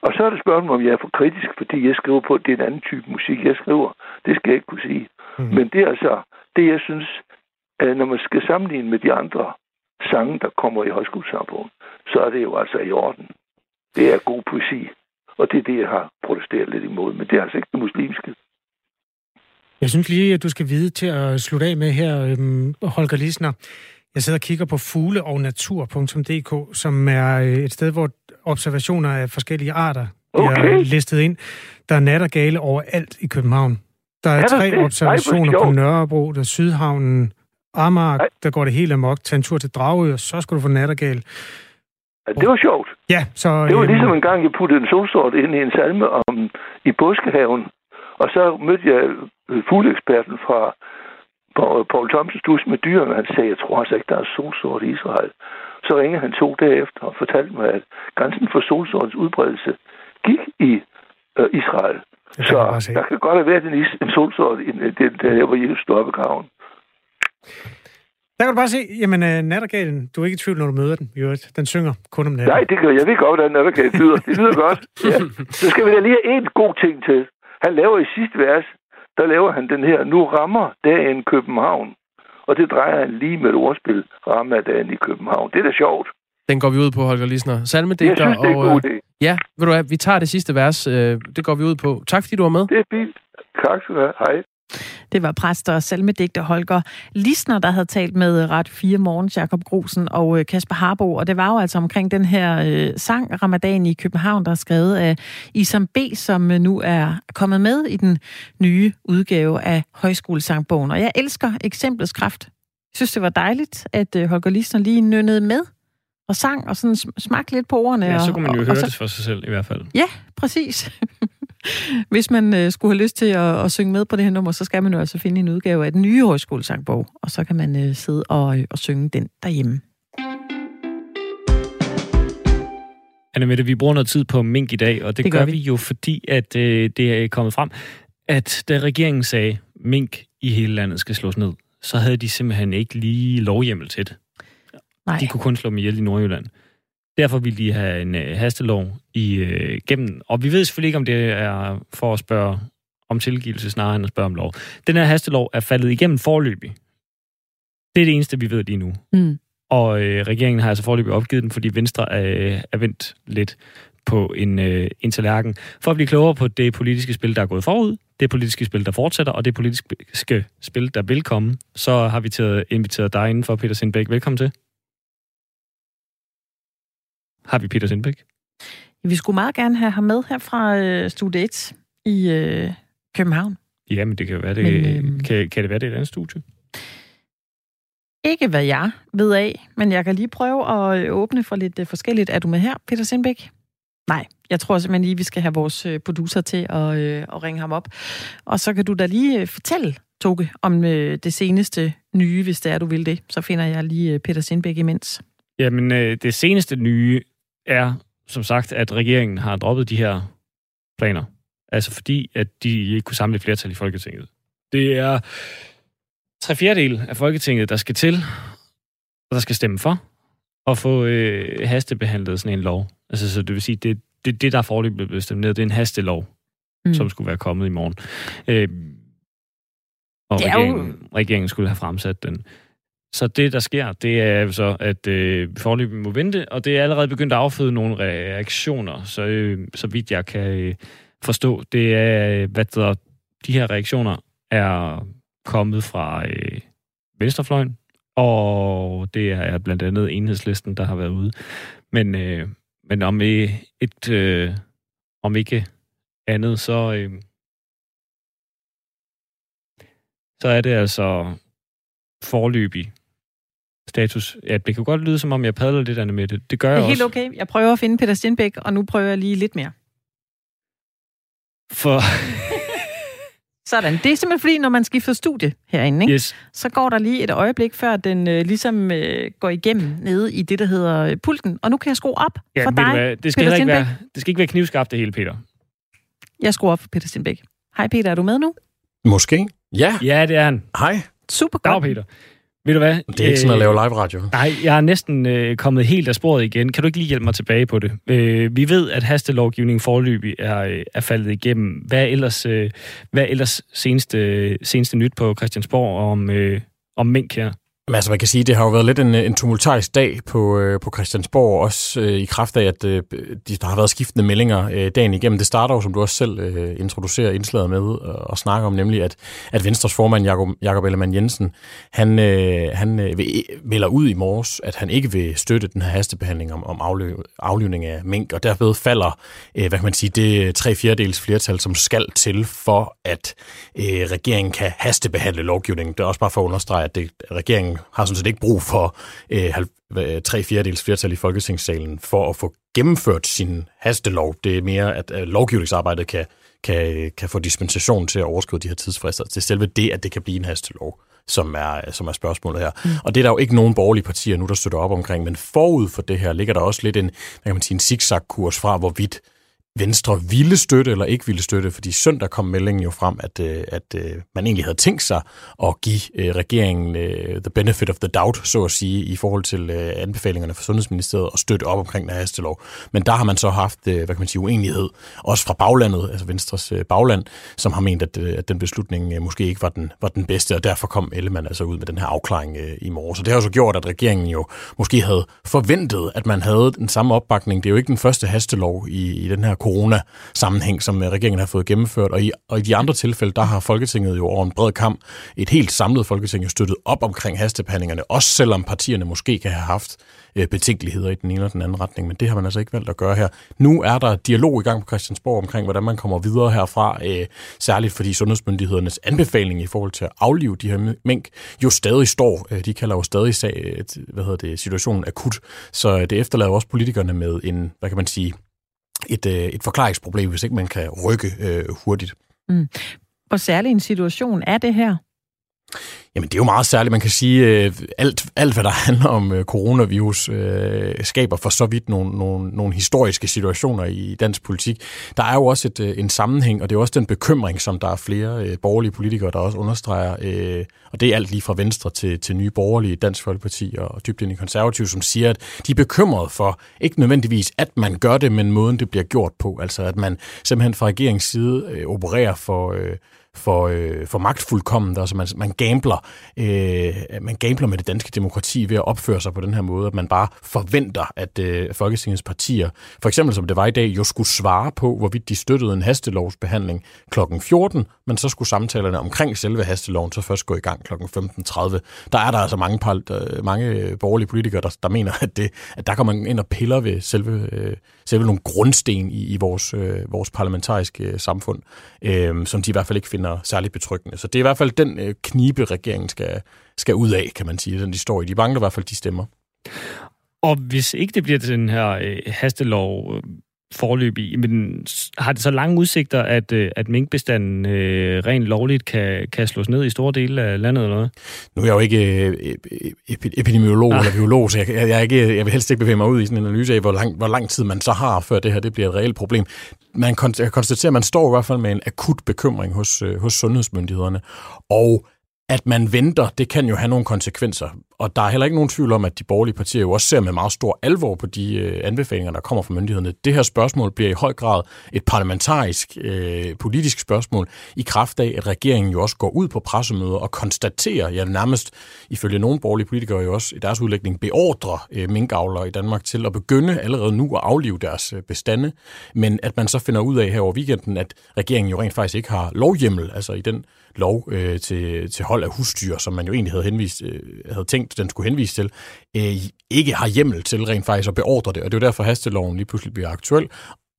Og så er det spørgsmålet, om jeg er for kritisk, fordi jeg skriver på, at det er en anden type musik, jeg skriver. Det skal jeg ikke kunne sige. Mm. Men det er altså det, jeg synes, når man skal sammenligne med de andre sange, der kommer i højskolesamfundet, så er det jo altså i orden. Det er god poesi. Og det er det, jeg har protesteret lidt imod. Men det er altså ikke det muslimske. Jeg synes lige, at du skal vide til at slutte af med her, øhm, Holger Lisner. Jeg sidder og kigger på fugleognatur.dk, som er øh, et sted, hvor observationer af forskellige arter bliver okay. listet ind. Der er nattergale overalt i København. Der er, er tre det? observationer Nej, på Nørrebro, der er Sydhavnen, Amager, Nej. der går det helt amok. Tag en tur til Dragø, og så skal du få nattergale. Ja, det var sjovt. Ja, så... Det var øh, ligesom en gang, jeg puttede en solsort ind i en salme om, i Buskehaven. Og så mødte jeg fugleeksperten fra Paul Thomsens dus med dyrene. Han sagde, jeg tror altså ikke, der er solsort i Israel. Så ringede han to dage efter og fortalte mig, at grænsen for solsortens udbredelse gik i øh, Israel. Så der kan godt have været en, is, en solsort, en, den, der hvor Jesus stod op i graven. Der kan du bare se, jamen uh, nattergalen, du er ikke i tvivl, når du møder den, jo, Den synger kun om natten. Nej, det gør jeg. ved godt, hvordan nattergalen lyder. Det lyder godt. Ja. Så skal vi da lige have en god ting til. Han laver i sidste vers, der laver han den her, nu rammer dagen København. Og det drejer han lige med et ordspil, rammer dagen i København. Det er da sjovt. Den går vi ud på, Holger Lisner. Salmedigter. Jeg synes, det er en god idé. Ja, ved du hvad, vi tager det sidste vers. Øh, det går vi ud på. Tak fordi du var med. Det er fint. Tak skal du have. Hej. Det var præst og salmedigter Holger Lisner, der havde talt med Ret 4 Morgens Jakob Grusen og øh, Kasper Harbo. Og det var jo altså omkring den her øh, sang, Ramadan i København, der er skrevet af Isam B., som øh, nu er kommet med i den nye udgave af Højskolesangbogen. Og jeg elsker eksemplets kraft. Jeg synes, det var dejligt, at øh, Holger Lisner lige nønnede med og sang og sådan smagte lidt på ordene. Ja, så kunne man jo og, høre og så, det for sig selv i hvert fald. Ja, præcis. Hvis man øh, skulle have lyst til at, at synge med på det her nummer, så skal man jo altså finde en udgave af den nye højskolesangbog, og så kan man øh, sidde og, øh, og synge den derhjemme. Anna Mette, vi bruger noget tid på mink i dag, og det, det gør, gør vi. vi jo, fordi at øh, det er kommet frem, at da regeringen sagde, mink i hele landet skal slås ned, så havde de simpelthen ikke lige lovhjemmel til det. Nej. De kunne kun slå dem ihjel i Nordjylland. Derfor vil de have en øh, hastelov i øh, gennem. Og vi ved selvfølgelig ikke, om det er for at spørge om tilgivelse, snarere end at spørge om lov. Den her hastelov er faldet igennem forløbig. Det er det eneste, vi ved lige nu. Mm. Og øh, regeringen har altså forløbig opgivet den, fordi Venstre er, er vendt lidt på en, øh, en tallerken, for at blive klogere på det politiske spil, der er gået forud, det politiske spil, der fortsætter, og det politiske spil, der vil komme. Så har vi taget, inviteret dig inden for Peter Sindbæk. Velkommen til. Har vi Peter Sindbæk? Vi skulle meget gerne have ham med her fra øh, Studie 1 i øh, København. Ja, men det kan være det. Men, øh, kan, kan det være det et andet studie? Ikke hvad jeg ved af, men jeg kan lige prøve at øh, åbne for lidt øh, forskelligt. Er du med her, Peter Sindbæk? Nej, jeg tror simpelthen lige, vi skal have vores øh, producer til at, øh, at ringe ham op. Og så kan du da lige fortælle, Toge, om øh, det seneste nye, hvis det er, du vil det. Så finder jeg lige øh, Peter Sindbæk imens. Jamen, øh, det seneste nye er, som sagt, at regeringen har droppet de her planer. Altså fordi, at de ikke kunne samle et flertal i Folketinget. Det er tre fjerdedel af Folketinget, der skal til, og der skal stemme for, at få øh, hastebehandlet sådan en lov. Altså, så det vil sige, det, det, det der er forløbet blevet bestemt ned, det er en hastelov, mm. som skulle være kommet i morgen. Øh, og regeringen, jo... regeringen skulle have fremsat den. Så det, der sker, det er så, at øh, forløbet må vente, og det er allerede begyndt at afføde nogle reaktioner, så, øh, så vidt jeg kan øh, forstå. Det er, øh, hvad der, de her reaktioner er kommet fra øh, venstrefløjen, og det er blandt andet enhedslisten, der har været ude. Men, øh, men om, øh, et, øh, om ikke andet, så, øh, så er det altså forløbig status. Ja, det kan godt lyde, som om jeg padler lidt med det. Det gør jeg Det er helt også. okay. Jeg prøver at finde Peter Stenbæk, og nu prøver jeg lige lidt mere. For... Sådan. Det er simpelthen fordi, når man skifter studie herinde, ikke? Yes. så går der lige et øjeblik, før den øh, ligesom øh, går igennem nede i det, der hedder øh, pulten. Og nu kan jeg skrue op ja, for dig, hvad? Det skal Peter ikke være, det skal ikke være knivskarpt det hele, Peter. Jeg skruer op for Peter Stenbæk. Hej Peter, er du med nu? Måske. Ja. Ja, det er han. Hej. Super godt. Dag, Peter. Ved du hvad? Det er ikke sådan at lave live radio. Nej, jeg er næsten øh, kommet helt af sporet igen. Kan du ikke lige hjælpe mig tilbage på det? Øh, vi ved, at hastelovgivningen forløbig er, øh, er faldet igennem. Hvad er ellers, øh, hvad er ellers seneste, seneste nyt på Christiansborg om, øh, om mink her? Men altså, man kan sige, det har jo været lidt en, en tumultarisk dag på, øh, på Christiansborg, også øh, i kraft af, at øh, de, der har været skiftende meldinger øh, dagen igennem. Det starter jo, som du også selv øh, introducerer indslaget med og, og snakker om, nemlig at, at Venstres formand, Jakob, Jakob Ellemann Jensen, han, øh, han øh, melder ud i morges, at han ikke vil støtte den her hastebehandling om, om afløb, aflivning af mink, og derved falder, øh, hvad kan man sige, det tre fjerdedels flertal, som skal til for, at øh, regeringen kan hastebehandle lovgivningen. Det er også bare for at understrege, at det, regeringen har sådan set ikke brug for øh, tre fjerdedels flertal i Folketingssalen for at få gennemført sin hastelov. Det er mere, at øh, lovgivningsarbejdet kan, kan, kan få dispensation til at overskride de her tidsfrister. Er selve det, at det kan blive en hastelov som er, som er spørgsmålet her. Mm. Og det er der jo ikke nogen borgerlige partier nu, der støtter op omkring, men forud for det her ligger der også lidt en, hvad kan man sige, en zigzag-kurs fra, hvorvidt Venstre ville støtte eller ikke ville støtte, fordi søndag kom meldingen jo frem, at, øh, at øh, man egentlig havde tænkt sig at give øh, regeringen the benefit of the doubt, så at sige, i forhold til anbefalingerne fra Sundhedsministeriet og støtte op omkring den hastelov. Men der har man så haft, hvad kan man sige, uenighed, også fra baglandet, altså Venstres bagland, som har ment, at, at den beslutning måske ikke var den, var den bedste, og derfor kom Ellemann altså ud med den her afklaring i morgen. Så det har jo så gjort, at regeringen jo måske havde forventet, at man havde den samme opbakning. Det er jo ikke den første hastelov i, i den her corona-sammenhæng, som øh, regeringen har fået gennemført. Og i, og i de andre tilfælde, der har Folketinget jo over en bred kamp, et helt samlet Folketing, støttet op omkring hastebehandlingerne, også selvom partierne måske kan have haft øh, betænkeligheder i den ene eller den anden retning, men det har man altså ikke valgt at gøre her. Nu er der dialog i gang på Christiansborg omkring, hvordan man kommer videre herfra, øh, særligt fordi sundhedsmyndighedernes anbefaling i forhold til at aflive de her mink jo stadig står. Øh, de kalder jo stadig sag, øh, hvad hedder det, situationen akut, så øh, det efterlader også politikerne med en, hvad kan man sige, et, øh, et forklaringsproblem, hvis ikke man kan rykke øh, hurtigt. Mm. Hvor særlig en situation er det her? Jamen, det er jo meget særligt. Man kan sige, øh, alt, alt hvad der handler om øh, coronavirus, øh, skaber for så vidt nogle, nogle, nogle historiske situationer i dansk politik. Der er jo også et, øh, en sammenhæng, og det er også den bekymring, som der er flere øh, borgerlige politikere, der også understreger, øh, og det er alt lige fra Venstre til, til nye borgerlige, Dansk Folkeparti og dybt ind i konservative, som siger, at de er bekymrede for, ikke nødvendigvis, at man gør det, men måden det bliver gjort på. Altså, at man simpelthen fra regeringens side øh, opererer for... Øh, for, øh, for magtfuldkommen. Altså man, man, gambler, øh, man gambler med det danske demokrati ved at opføre sig på den her måde, at man bare forventer, at øh, Folketingets partier, for eksempel som det var i dag, jo skulle svare på, hvorvidt de støttede en hastelovsbehandling kl. 14, men så skulle samtalerne omkring selve hasteloven så først gå i gang kl. 15.30. Der er der altså mange, øh, mange borgerlige politikere, der, der mener, at, det, at der kommer man ind og piller ved selve, øh, selve nogle grundsten i, i vores, øh, vores parlamentariske øh, samfund, øh, som de i hvert fald ikke finder særligt betryggende. Så det er i hvert fald den øh, knibe, regeringen skal, skal ud af, kan man sige, den de står i. De mangler i hvert fald de stemmer. Og hvis ikke det bliver den her øh, hastelov, øh, forløb i, men har det så lange udsigter, at, øh, at minkbestanden øh, rent lovligt kan, kan slås ned i store dele af landet eller noget? Nu er jeg jo ikke øh, epidemiolog ah. eller biolog, så jeg, jeg, jeg, ikke, jeg vil helst ikke bevæge mig ud i sådan en analyse af, hvor lang, hvor lang tid man så har, før det her det bliver et reelt problem. Man kan konstatere, at man står i hvert fald med en akut bekymring hos, øh, hos sundhedsmyndighederne, og at man venter, det kan jo have nogle konsekvenser. Og der er heller ikke nogen tvivl om, at de borgerlige partier jo også ser med meget stor alvor på de øh, anbefalinger, der kommer fra myndighederne. Det her spørgsmål bliver i høj grad et parlamentarisk øh, politisk spørgsmål, i kraft af, at regeringen jo også går ud på pressemøder og konstaterer, ja nærmest ifølge nogle borgerlige politikere jo også i deres udlægning, beordrer øh, minkavlere i Danmark til at begynde allerede nu at aflive deres øh, bestande, men at man så finder ud af her over weekenden, at regeringen jo rent faktisk ikke har lovhjemmel, altså i den lov øh, til, til hold af husdyr, som man jo egentlig havde, henvist, øh, havde tænkt, den skulle henvise til, øh, ikke har hjemmel til rent faktisk at beordre det. Og det er jo derfor, hasteloven lige pludselig bliver aktuel.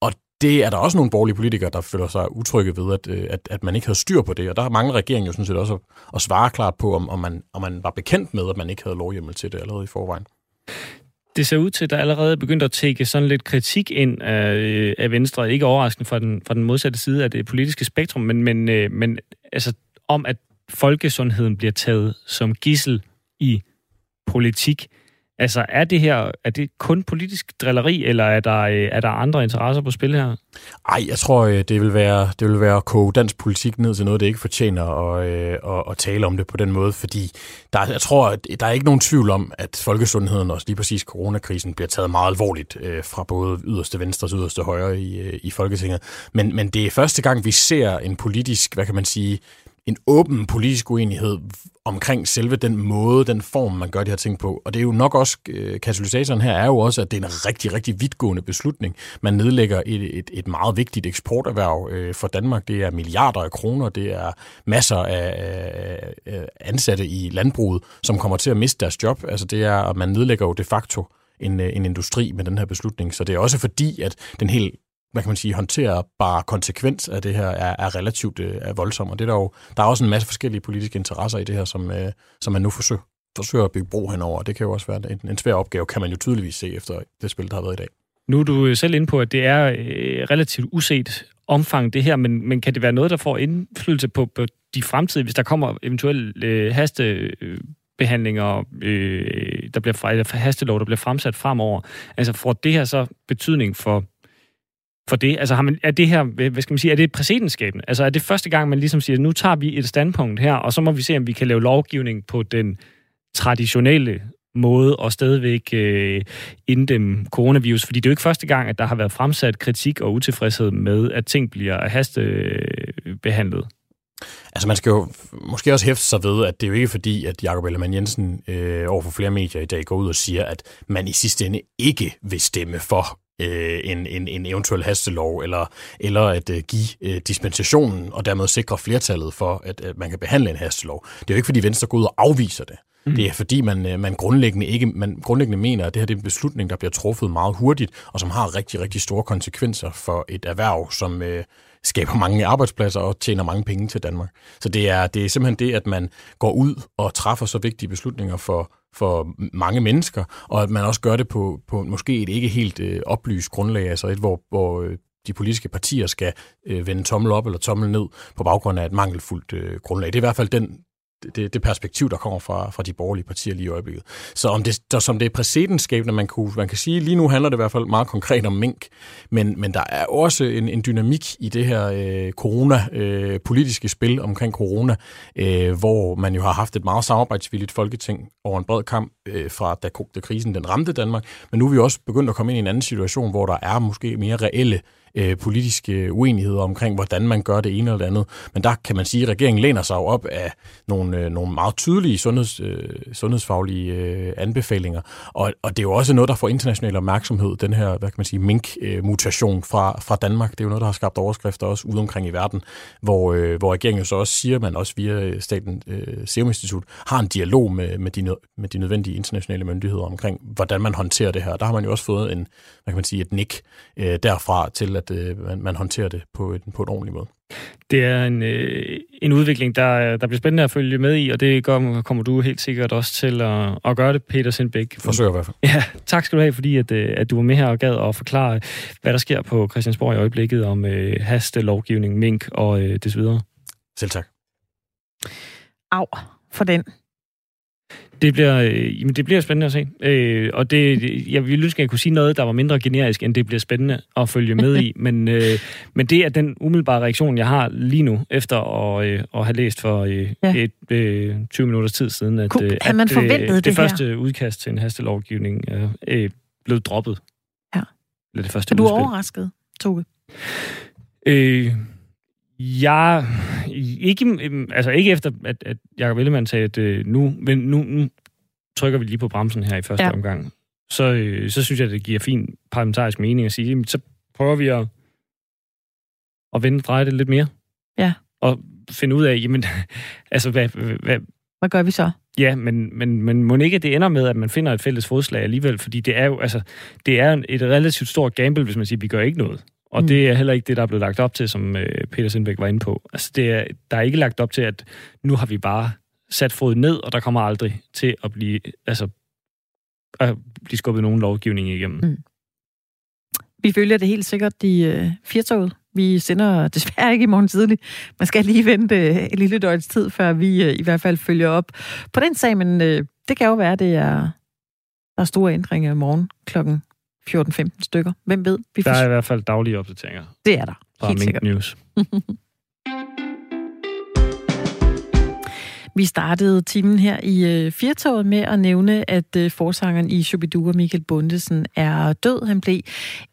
Og det er der også nogle borgerlige politikere, der føler sig utrygge ved, at, øh, at, at man ikke havde styr på det. Og der mangler regeringen jo sådan set også at, at svare klart på, om, om, man, om man var bekendt med, at man ikke havde lovhjemmel til det allerede i forvejen det ser ud til, at der allerede er begyndt at tække sådan lidt kritik ind af, øh, af Venstre. Ikke overraskende fra den, fra den modsatte side af det politiske spektrum, men, men, øh, men altså, om, at folkesundheden bliver taget som gissel i politik. Altså, er det her er det kun politisk drilleri, eller er der, øh, er der andre interesser på spil her? Ej, jeg tror, øh, det vil være, det vil være at koge dansk politik ned til noget, det ikke fortjener at, øh, at, at tale om det på den måde, fordi der, jeg tror, der er ikke nogen tvivl om, at folkesundheden og lige præcis coronakrisen bliver taget meget alvorligt fra både yderste venstre og yderste højre i, i Folketinget. Men, men det er første gang, vi ser en politisk, hvad kan man sige, en åben politisk uenighed omkring selve den måde, den form, man gør de her ting på. Og det er jo nok også, øh, katalysatoren her er jo også, at det er en rigtig, rigtig vidtgående beslutning. Man nedlægger et, et, et meget vigtigt eksporterhverv øh, for Danmark. Det er milliarder af kroner, det er masser af, øh, ansatte i landbruget, som kommer til at miste deres job. Altså det er, at man nedlægger jo de facto en, øh, en industri med den her beslutning. Så det er også fordi, at den helt hvad kan man sige, håndterbare konsekvens af det her er, er relativt øh, er voldsom. Og det er der, jo, der er også en masse forskellige politiske interesser i det her, som, øh, som man nu forsøger, forsøger at bygge bro henover. Det kan jo også være en, en svær opgave, kan man jo tydeligvis se efter det spil, der har været i dag. Nu er du øh, selv inde på, at det er øh, relativt uset omfang, det her, men, men kan det være noget, der får indflydelse på, på de fremtidige, hvis der kommer eventuelle øh, haste øh, behandlinger, øh, der bliver eller hastelov, der bliver fremsat fremover. Altså får det her så betydning for for det? Altså har man, er det her, hvad skal man sige, er det præcedensskabende? Altså er det første gang, man ligesom siger, nu tager vi et standpunkt her, og så må vi se, om vi kan lave lovgivning på den traditionelle måde og stadigvæk øh, dem coronavirus, fordi det er jo ikke første gang, at der har været fremsat kritik og utilfredshed med, at ting bliver hastebehandlet. Altså man skal jo måske også hæfte sig ved, at det er jo ikke fordi, at Jacob Ellemann Jensen øh, overfor flere medier i dag går ud og siger, at man i sidste ende ikke vil stemme for øh, en, en, en eventuel hastelov, eller, eller at øh, give øh, dispensationen, og dermed sikre flertallet for, at, at man kan behandle en hastelov. Det er jo ikke, fordi Venstre går ud og afviser det. Mm. Det er fordi, man, øh, man, grundlæggende ikke, man grundlæggende mener, at det her det er en beslutning, der bliver truffet meget hurtigt, og som har rigtig, rigtig store konsekvenser for et erhverv, som øh, skaber mange arbejdspladser og tjener mange penge til Danmark. Så det er, det er simpelthen det, at man går ud og træffer så vigtige beslutninger for, for mange mennesker, og at man også gør det på, på måske et ikke helt øh, oplyst grundlag, altså et, hvor, hvor øh, de politiske partier skal øh, vende tommel op eller tommel ned på baggrund af et mangelfuldt øh, grundlag. Det er i hvert fald den det, det perspektiv, der kommer fra, fra de borgerlige partier lige i øjeblikket. Så om det, der, som det er præcedensskabende, man, kunne, man kan sige, lige nu handler det i hvert fald meget konkret om mink, men, men der er også en, en dynamik i det her øh, corona-politiske øh, spil omkring corona, øh, hvor man jo har haft et meget samarbejdsvilligt folketing over en bred kamp øh, fra da, da krisen den ramte Danmark, men nu er vi også begyndt at komme ind i en anden situation, hvor der er måske mere reelle øh, politiske uenigheder omkring, hvordan man gør det ene eller det andet. Men der kan man sige, at regeringen læner sig op af nogle, øh, nogle meget tydelige sundheds, øh, sundhedsfaglige øh, anbefalinger. Og, og det er jo også noget, der får international opmærksomhed, den her, hvad kan man sige, mink-mutation fra, fra Danmark. Det er jo noget, der har skabt overskrifter også ude omkring i verden, hvor, øh, hvor regeringen jo så også siger, at man også via øh, Staten øh, Serum Institut har en dialog med, med, de, med de nødvendige internationale myndigheder omkring, hvordan man håndterer det her. Der har man jo også fået en, hvad kan man sige, et nik øh, derfra til, at øh, man, man håndterer det på, et, på en ordentlig måde. Det er en, øh, en udvikling, der, der bliver spændende at følge med i, og det gør, kommer du helt sikkert også til at, at gøre det, Peter Sindbæk. Forsøger i hvert fald. Ja, tak skal du have, fordi at, øh, at du var med her og gad at forklare, hvad der sker på Christiansborg i øjeblikket om øh, hastelovgivning, mink og øh, desvidere. Selv tak. Au for den. Det bliver, øh, jamen det bliver spændende at se. Øh, og det, jeg ville ønske, at jeg kunne sige noget, der var mindre generisk, end det bliver spændende at følge med i. Men, øh, men det er den umiddelbare reaktion, jeg har lige nu, efter at, øh, at have læst for øh, ja. et, øh, 20 minutters tid siden, at, Kunne, at man øh, det, det, det første her? udkast til en hastelovgivning er øh, blevet droppet. Ja. Eller det første er du udspil. overrasket, Toge? Øh, jeg, ikke, altså ikke efter, at, at Jacob Ellemann sagde, at øh, nu, men nu, nu trykker vi lige på bremsen her i første ja. omgang. Så, øh, så synes jeg, det giver fin parlamentarisk mening at sige, så prøver vi at, at vende dreje det lidt mere. Ja. Og finde ud af, jamen, altså, hvad, hvad, hvad gør vi så? Ja, men, men, men må ikke det ender med, at man finder et fælles fodslag alligevel, fordi det er jo altså, det er et relativt stort gamble, hvis man siger, at vi gør ikke noget. Og mm. det er heller ikke det, der er blevet lagt op til, som øh, Peter Sindbæk var inde på. Altså, det er, der er ikke lagt op til, at nu har vi bare sat foden ned, og der kommer aldrig til at blive, altså, at blive skubbet nogen lovgivning igennem. Mm. Vi følger det helt sikkert i øh, firtoget. Vi sender desværre ikke i morgen tidlig. Man skal lige vente øh, et lille døgns tid, før vi øh, i hvert fald følger op på den sag, men øh, det kan jo være, det er, der er store ændringer i morgen klokken 14-15 stykker. Hvem ved? Vi der er i hvert fald daglige opdateringer. Det er der. Helt sikkert. News. Vi startede timen her i øh, Firtoget med at nævne, at øh, forsangeren i Shubidua, Michael Bundesen, er død. Han blev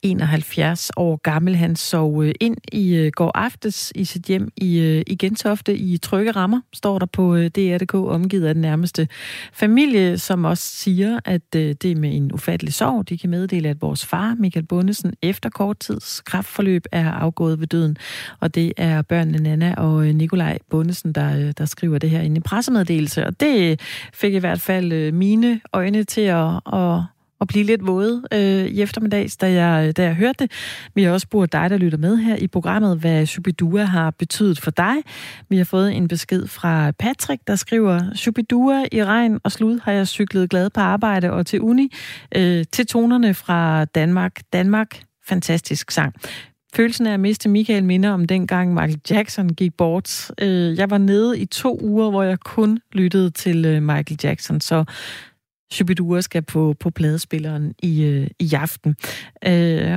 71 år gammel. Han sov øh, ind i øh, går aftes i sit hjem i, øh, i Gentofte i trygge rammer, står der på øh, DR.dk, omgivet af den nærmeste familie, som også siger, at øh, det er med en ufattelig sorg. De kan meddele, at vores far, Michael Bundesen, efter kort tids kraftforløb er afgået ved døden. Og det er børnene Nana og øh, Nikolaj Bundesen, der, øh, der skriver det her inde i pressemeddelelse, og det fik i hvert fald øh, mine øjne til at, at, at blive lidt våde øh, i eftermiddags, da jeg, øh, da jeg hørte det. Vi har også spurgt dig, der lytter med her i programmet, hvad Shubidua har betydet for dig. Vi har fået en besked fra Patrick, der skriver, Shubidua i regn og slud har jeg cyklet glad på arbejde og til uni, øh, til tonerne fra Danmark. Danmark, fantastisk sang. Følelsen af at miste Michael minder om dengang Michael Jackson gik bort. Øh, jeg var nede i to uger, hvor jeg kun lyttede til øh, Michael Jackson, så Shubidua skal på, på pladespilleren i, øh, i aften.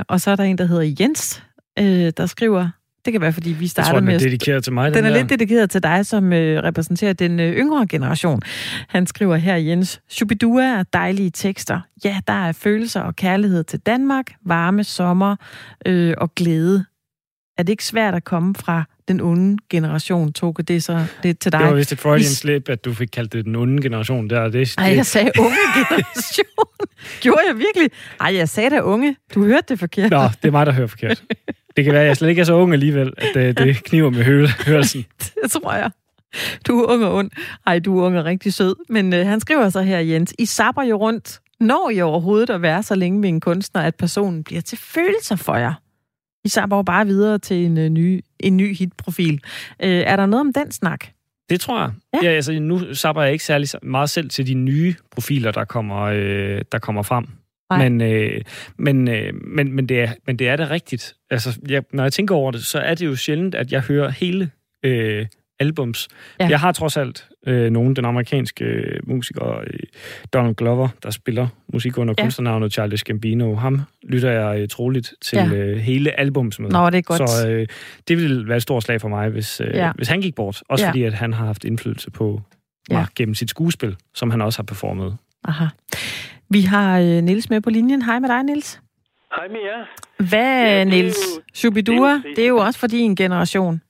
Og så er der en, der hedder Jens, der skriver, det kan være, fordi vi starter jeg tror, med... Den er dedikeret til mig, den, den er der. lidt dedikeret til dig, som øh, repræsenterer den øh, yngre generation. Han skriver her, Jens, Shubidua er dejlige tekster. Ja, der er følelser og kærlighed til Danmark, varme sommer øh, og glæde. Er det ikke svært at komme fra den onde generation, Toge? Det er så det til dig. Det var vist et Freudian slip, at du fik kaldt det den onde generation. Der. Det, det... Ej, jeg sagde unge generation. Gjorde jeg virkelig? Ej, jeg sagde da unge. Du hørte det forkert. Nå, det er mig, der hører forkert. Det kan være, at jeg slet ikke er så ung alligevel, at det, det kniver med hørelsen. det tror jeg. Du er ung og ond. Ej, du er ung og rigtig sød. Men øh, han skriver så her, Jens, I sapper jo rundt. Når I overhovedet at være så længe med en kunstner, at personen bliver til følelser for jer? I sapper jo bare videre til en, øh, ny, en ny hitprofil. Øh, er der noget om den snak? Det tror jeg. Ja. Ja, altså, nu sapper jeg ikke særlig meget selv til de nye profiler, der kommer, øh, der kommer frem. Men, øh, men, øh, men, men, det er, men det er da rigtigt. Altså, jeg, når jeg tænker over det, så er det jo sjældent, at jeg hører hele øh, albums. Ja. Jeg har trods alt øh, nogen, den amerikanske øh, musiker øh, Donald Glover, der spiller musik under ja. kunstnernavnet Charles Gambino. Ham lytter jeg øh, troligt til ja. øh, hele albums med. Nå, det er godt. Så øh, det ville være et stort slag for mig, hvis, øh, ja. hvis han gik bort. Også ja. fordi, at han har haft indflydelse på mig ja. gennem sit skuespil, som han også har performet. Aha. Vi har øh, Nils med på linjen. Hej med dig, Nils. Hej med jer. Hvad, Ja, jo- Shubidua, det er jo- det er jo også for din generation.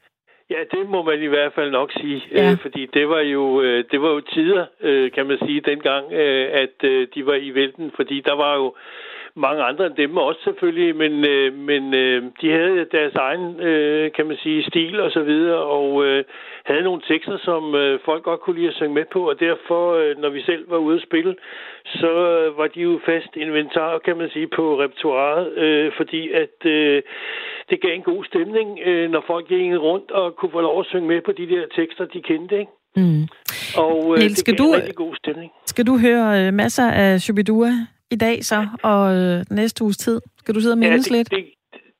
Ja, det må man i hvert fald nok sige, Ja. øh, fordi det var jo øh, det var jo tider, øh, kan man sige, dengang, øh, at øh, de var i vælten, fordi der var jo mange andre end dem også selvfølgelig, men, øh, men øh, de havde deres egen, øh, kan man sige, stil og så videre, og øh, havde nogle tekster, som øh, folk godt kunne lide at synge med på, og derfor, øh, når vi selv var ude at spille, så øh, var de jo fast inventar, kan man sige, på repertoireet, øh, fordi at øh, det gav en god stemning, øh, når folk gik rundt og kunne få lov at synge med på de der tekster, de kendte, ikke? Mm. Og øh, Niels, det skal gav en du- rigtig god stemning. Skal du høre øh, masser af Shubidua i dag så, og øh, næste uges tid? Skal du sidde og mindes det, lidt? Det,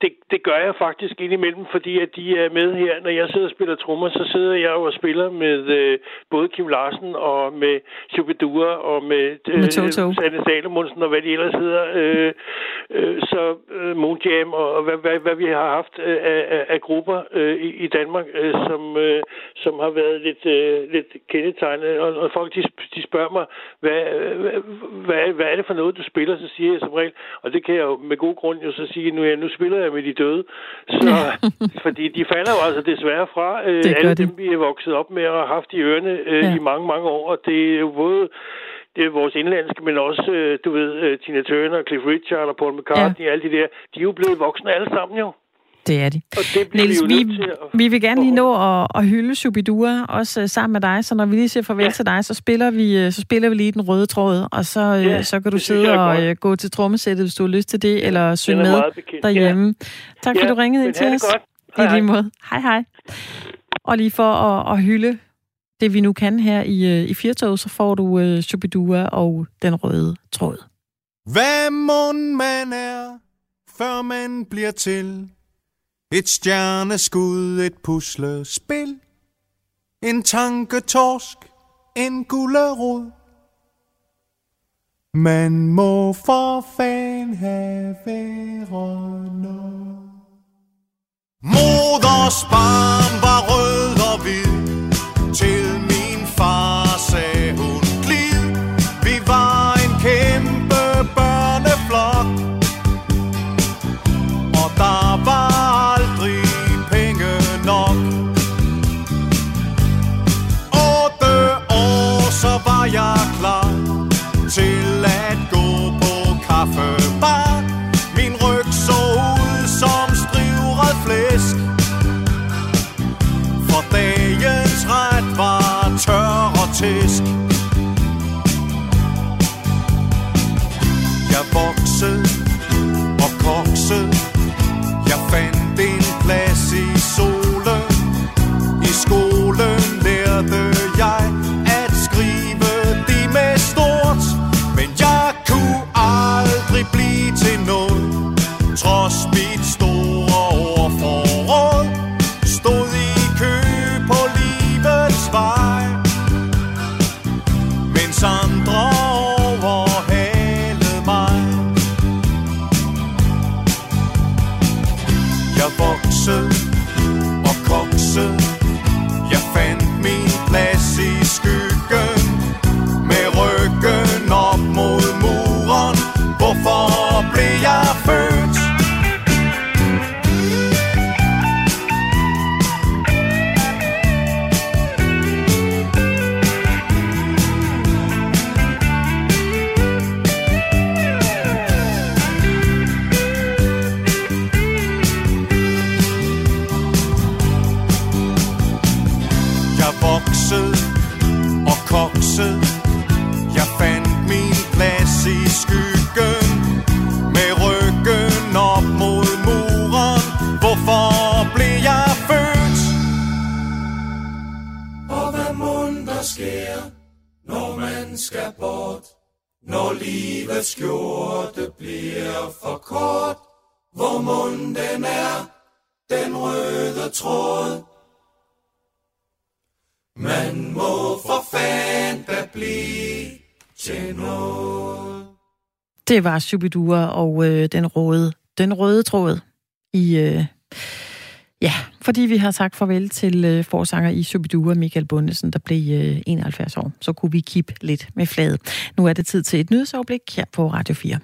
det, det gør jeg faktisk indimellem, fordi at de er med her. Når jeg sidder og spiller trommer, så sidder jeg jo og spiller med øh, både Kim Larsen og med Shubidua og med, øh, Med Toto. Sanne Salomonsen og hvad de ellers hedder. Øh, øh, så øh, Moon Jam og, og hvad, hvad, hvad vi har haft øh, af, af, grupper øh, i, i Danmark, øh, som, øh, som har været lidt, øh, lidt kendetegnet. Og, og folk de, de spørger mig, hvad, hvad, hvad, hvad er det for noget, du spiller? Så siger jeg som regel, og det kan jeg jo med god grund jo så sige, nu, ja, nu spiller jeg med de døde. Så, fordi de falder jo altså desværre fra øh, alle de. dem, vi er vokset op med og har haft i ørene øh, Ja. ja. i mange, mange år. Og det er jo både det er vores indlandske, men også, øh, du ved, øh, Tina Turner, Cliff Richard og Paul McCartney, ja. alle de der, de er jo blevet voksne alle sammen jo. Det er de. Og det bliver Niels, vi til at... vi vil gerne lige nå at, at hylde Shubidua, også øh, sammen med dig, så når vi lige siger farvel ja. Ja. til dig, så spiller, vi, øh, så spiller vi lige den røde tråd, og så, øh, Ja, så kan du sidde og øh, gå til trommesættet, hvis du har lyst til det, eller synge med derhjemme. Tak fordi Ja, du ringede ind til os. godt. I Hej, lige hej. måde. Hej hej. Og lige for at, at hylde det, vi nu kan her i, i Firtog, så får du øh, Shubidua og den røde tråd. Hvad mund man er, før man bliver til et stjerneskud, et puslespil En tanketorsk, en gullerod Man må for fan have været Moders barn var rød og hvid. Til taste var Shubidua og øh, den, røde, den røde tråd i... Øh, ja, fordi vi har sagt farvel til øh, forsanger i Shubidua, Michael Bundesen, der blev øh, 71 år. Så kunne vi kippe lidt med fladet. Nu er det tid til et nyhedsoverblik her på Radio 4.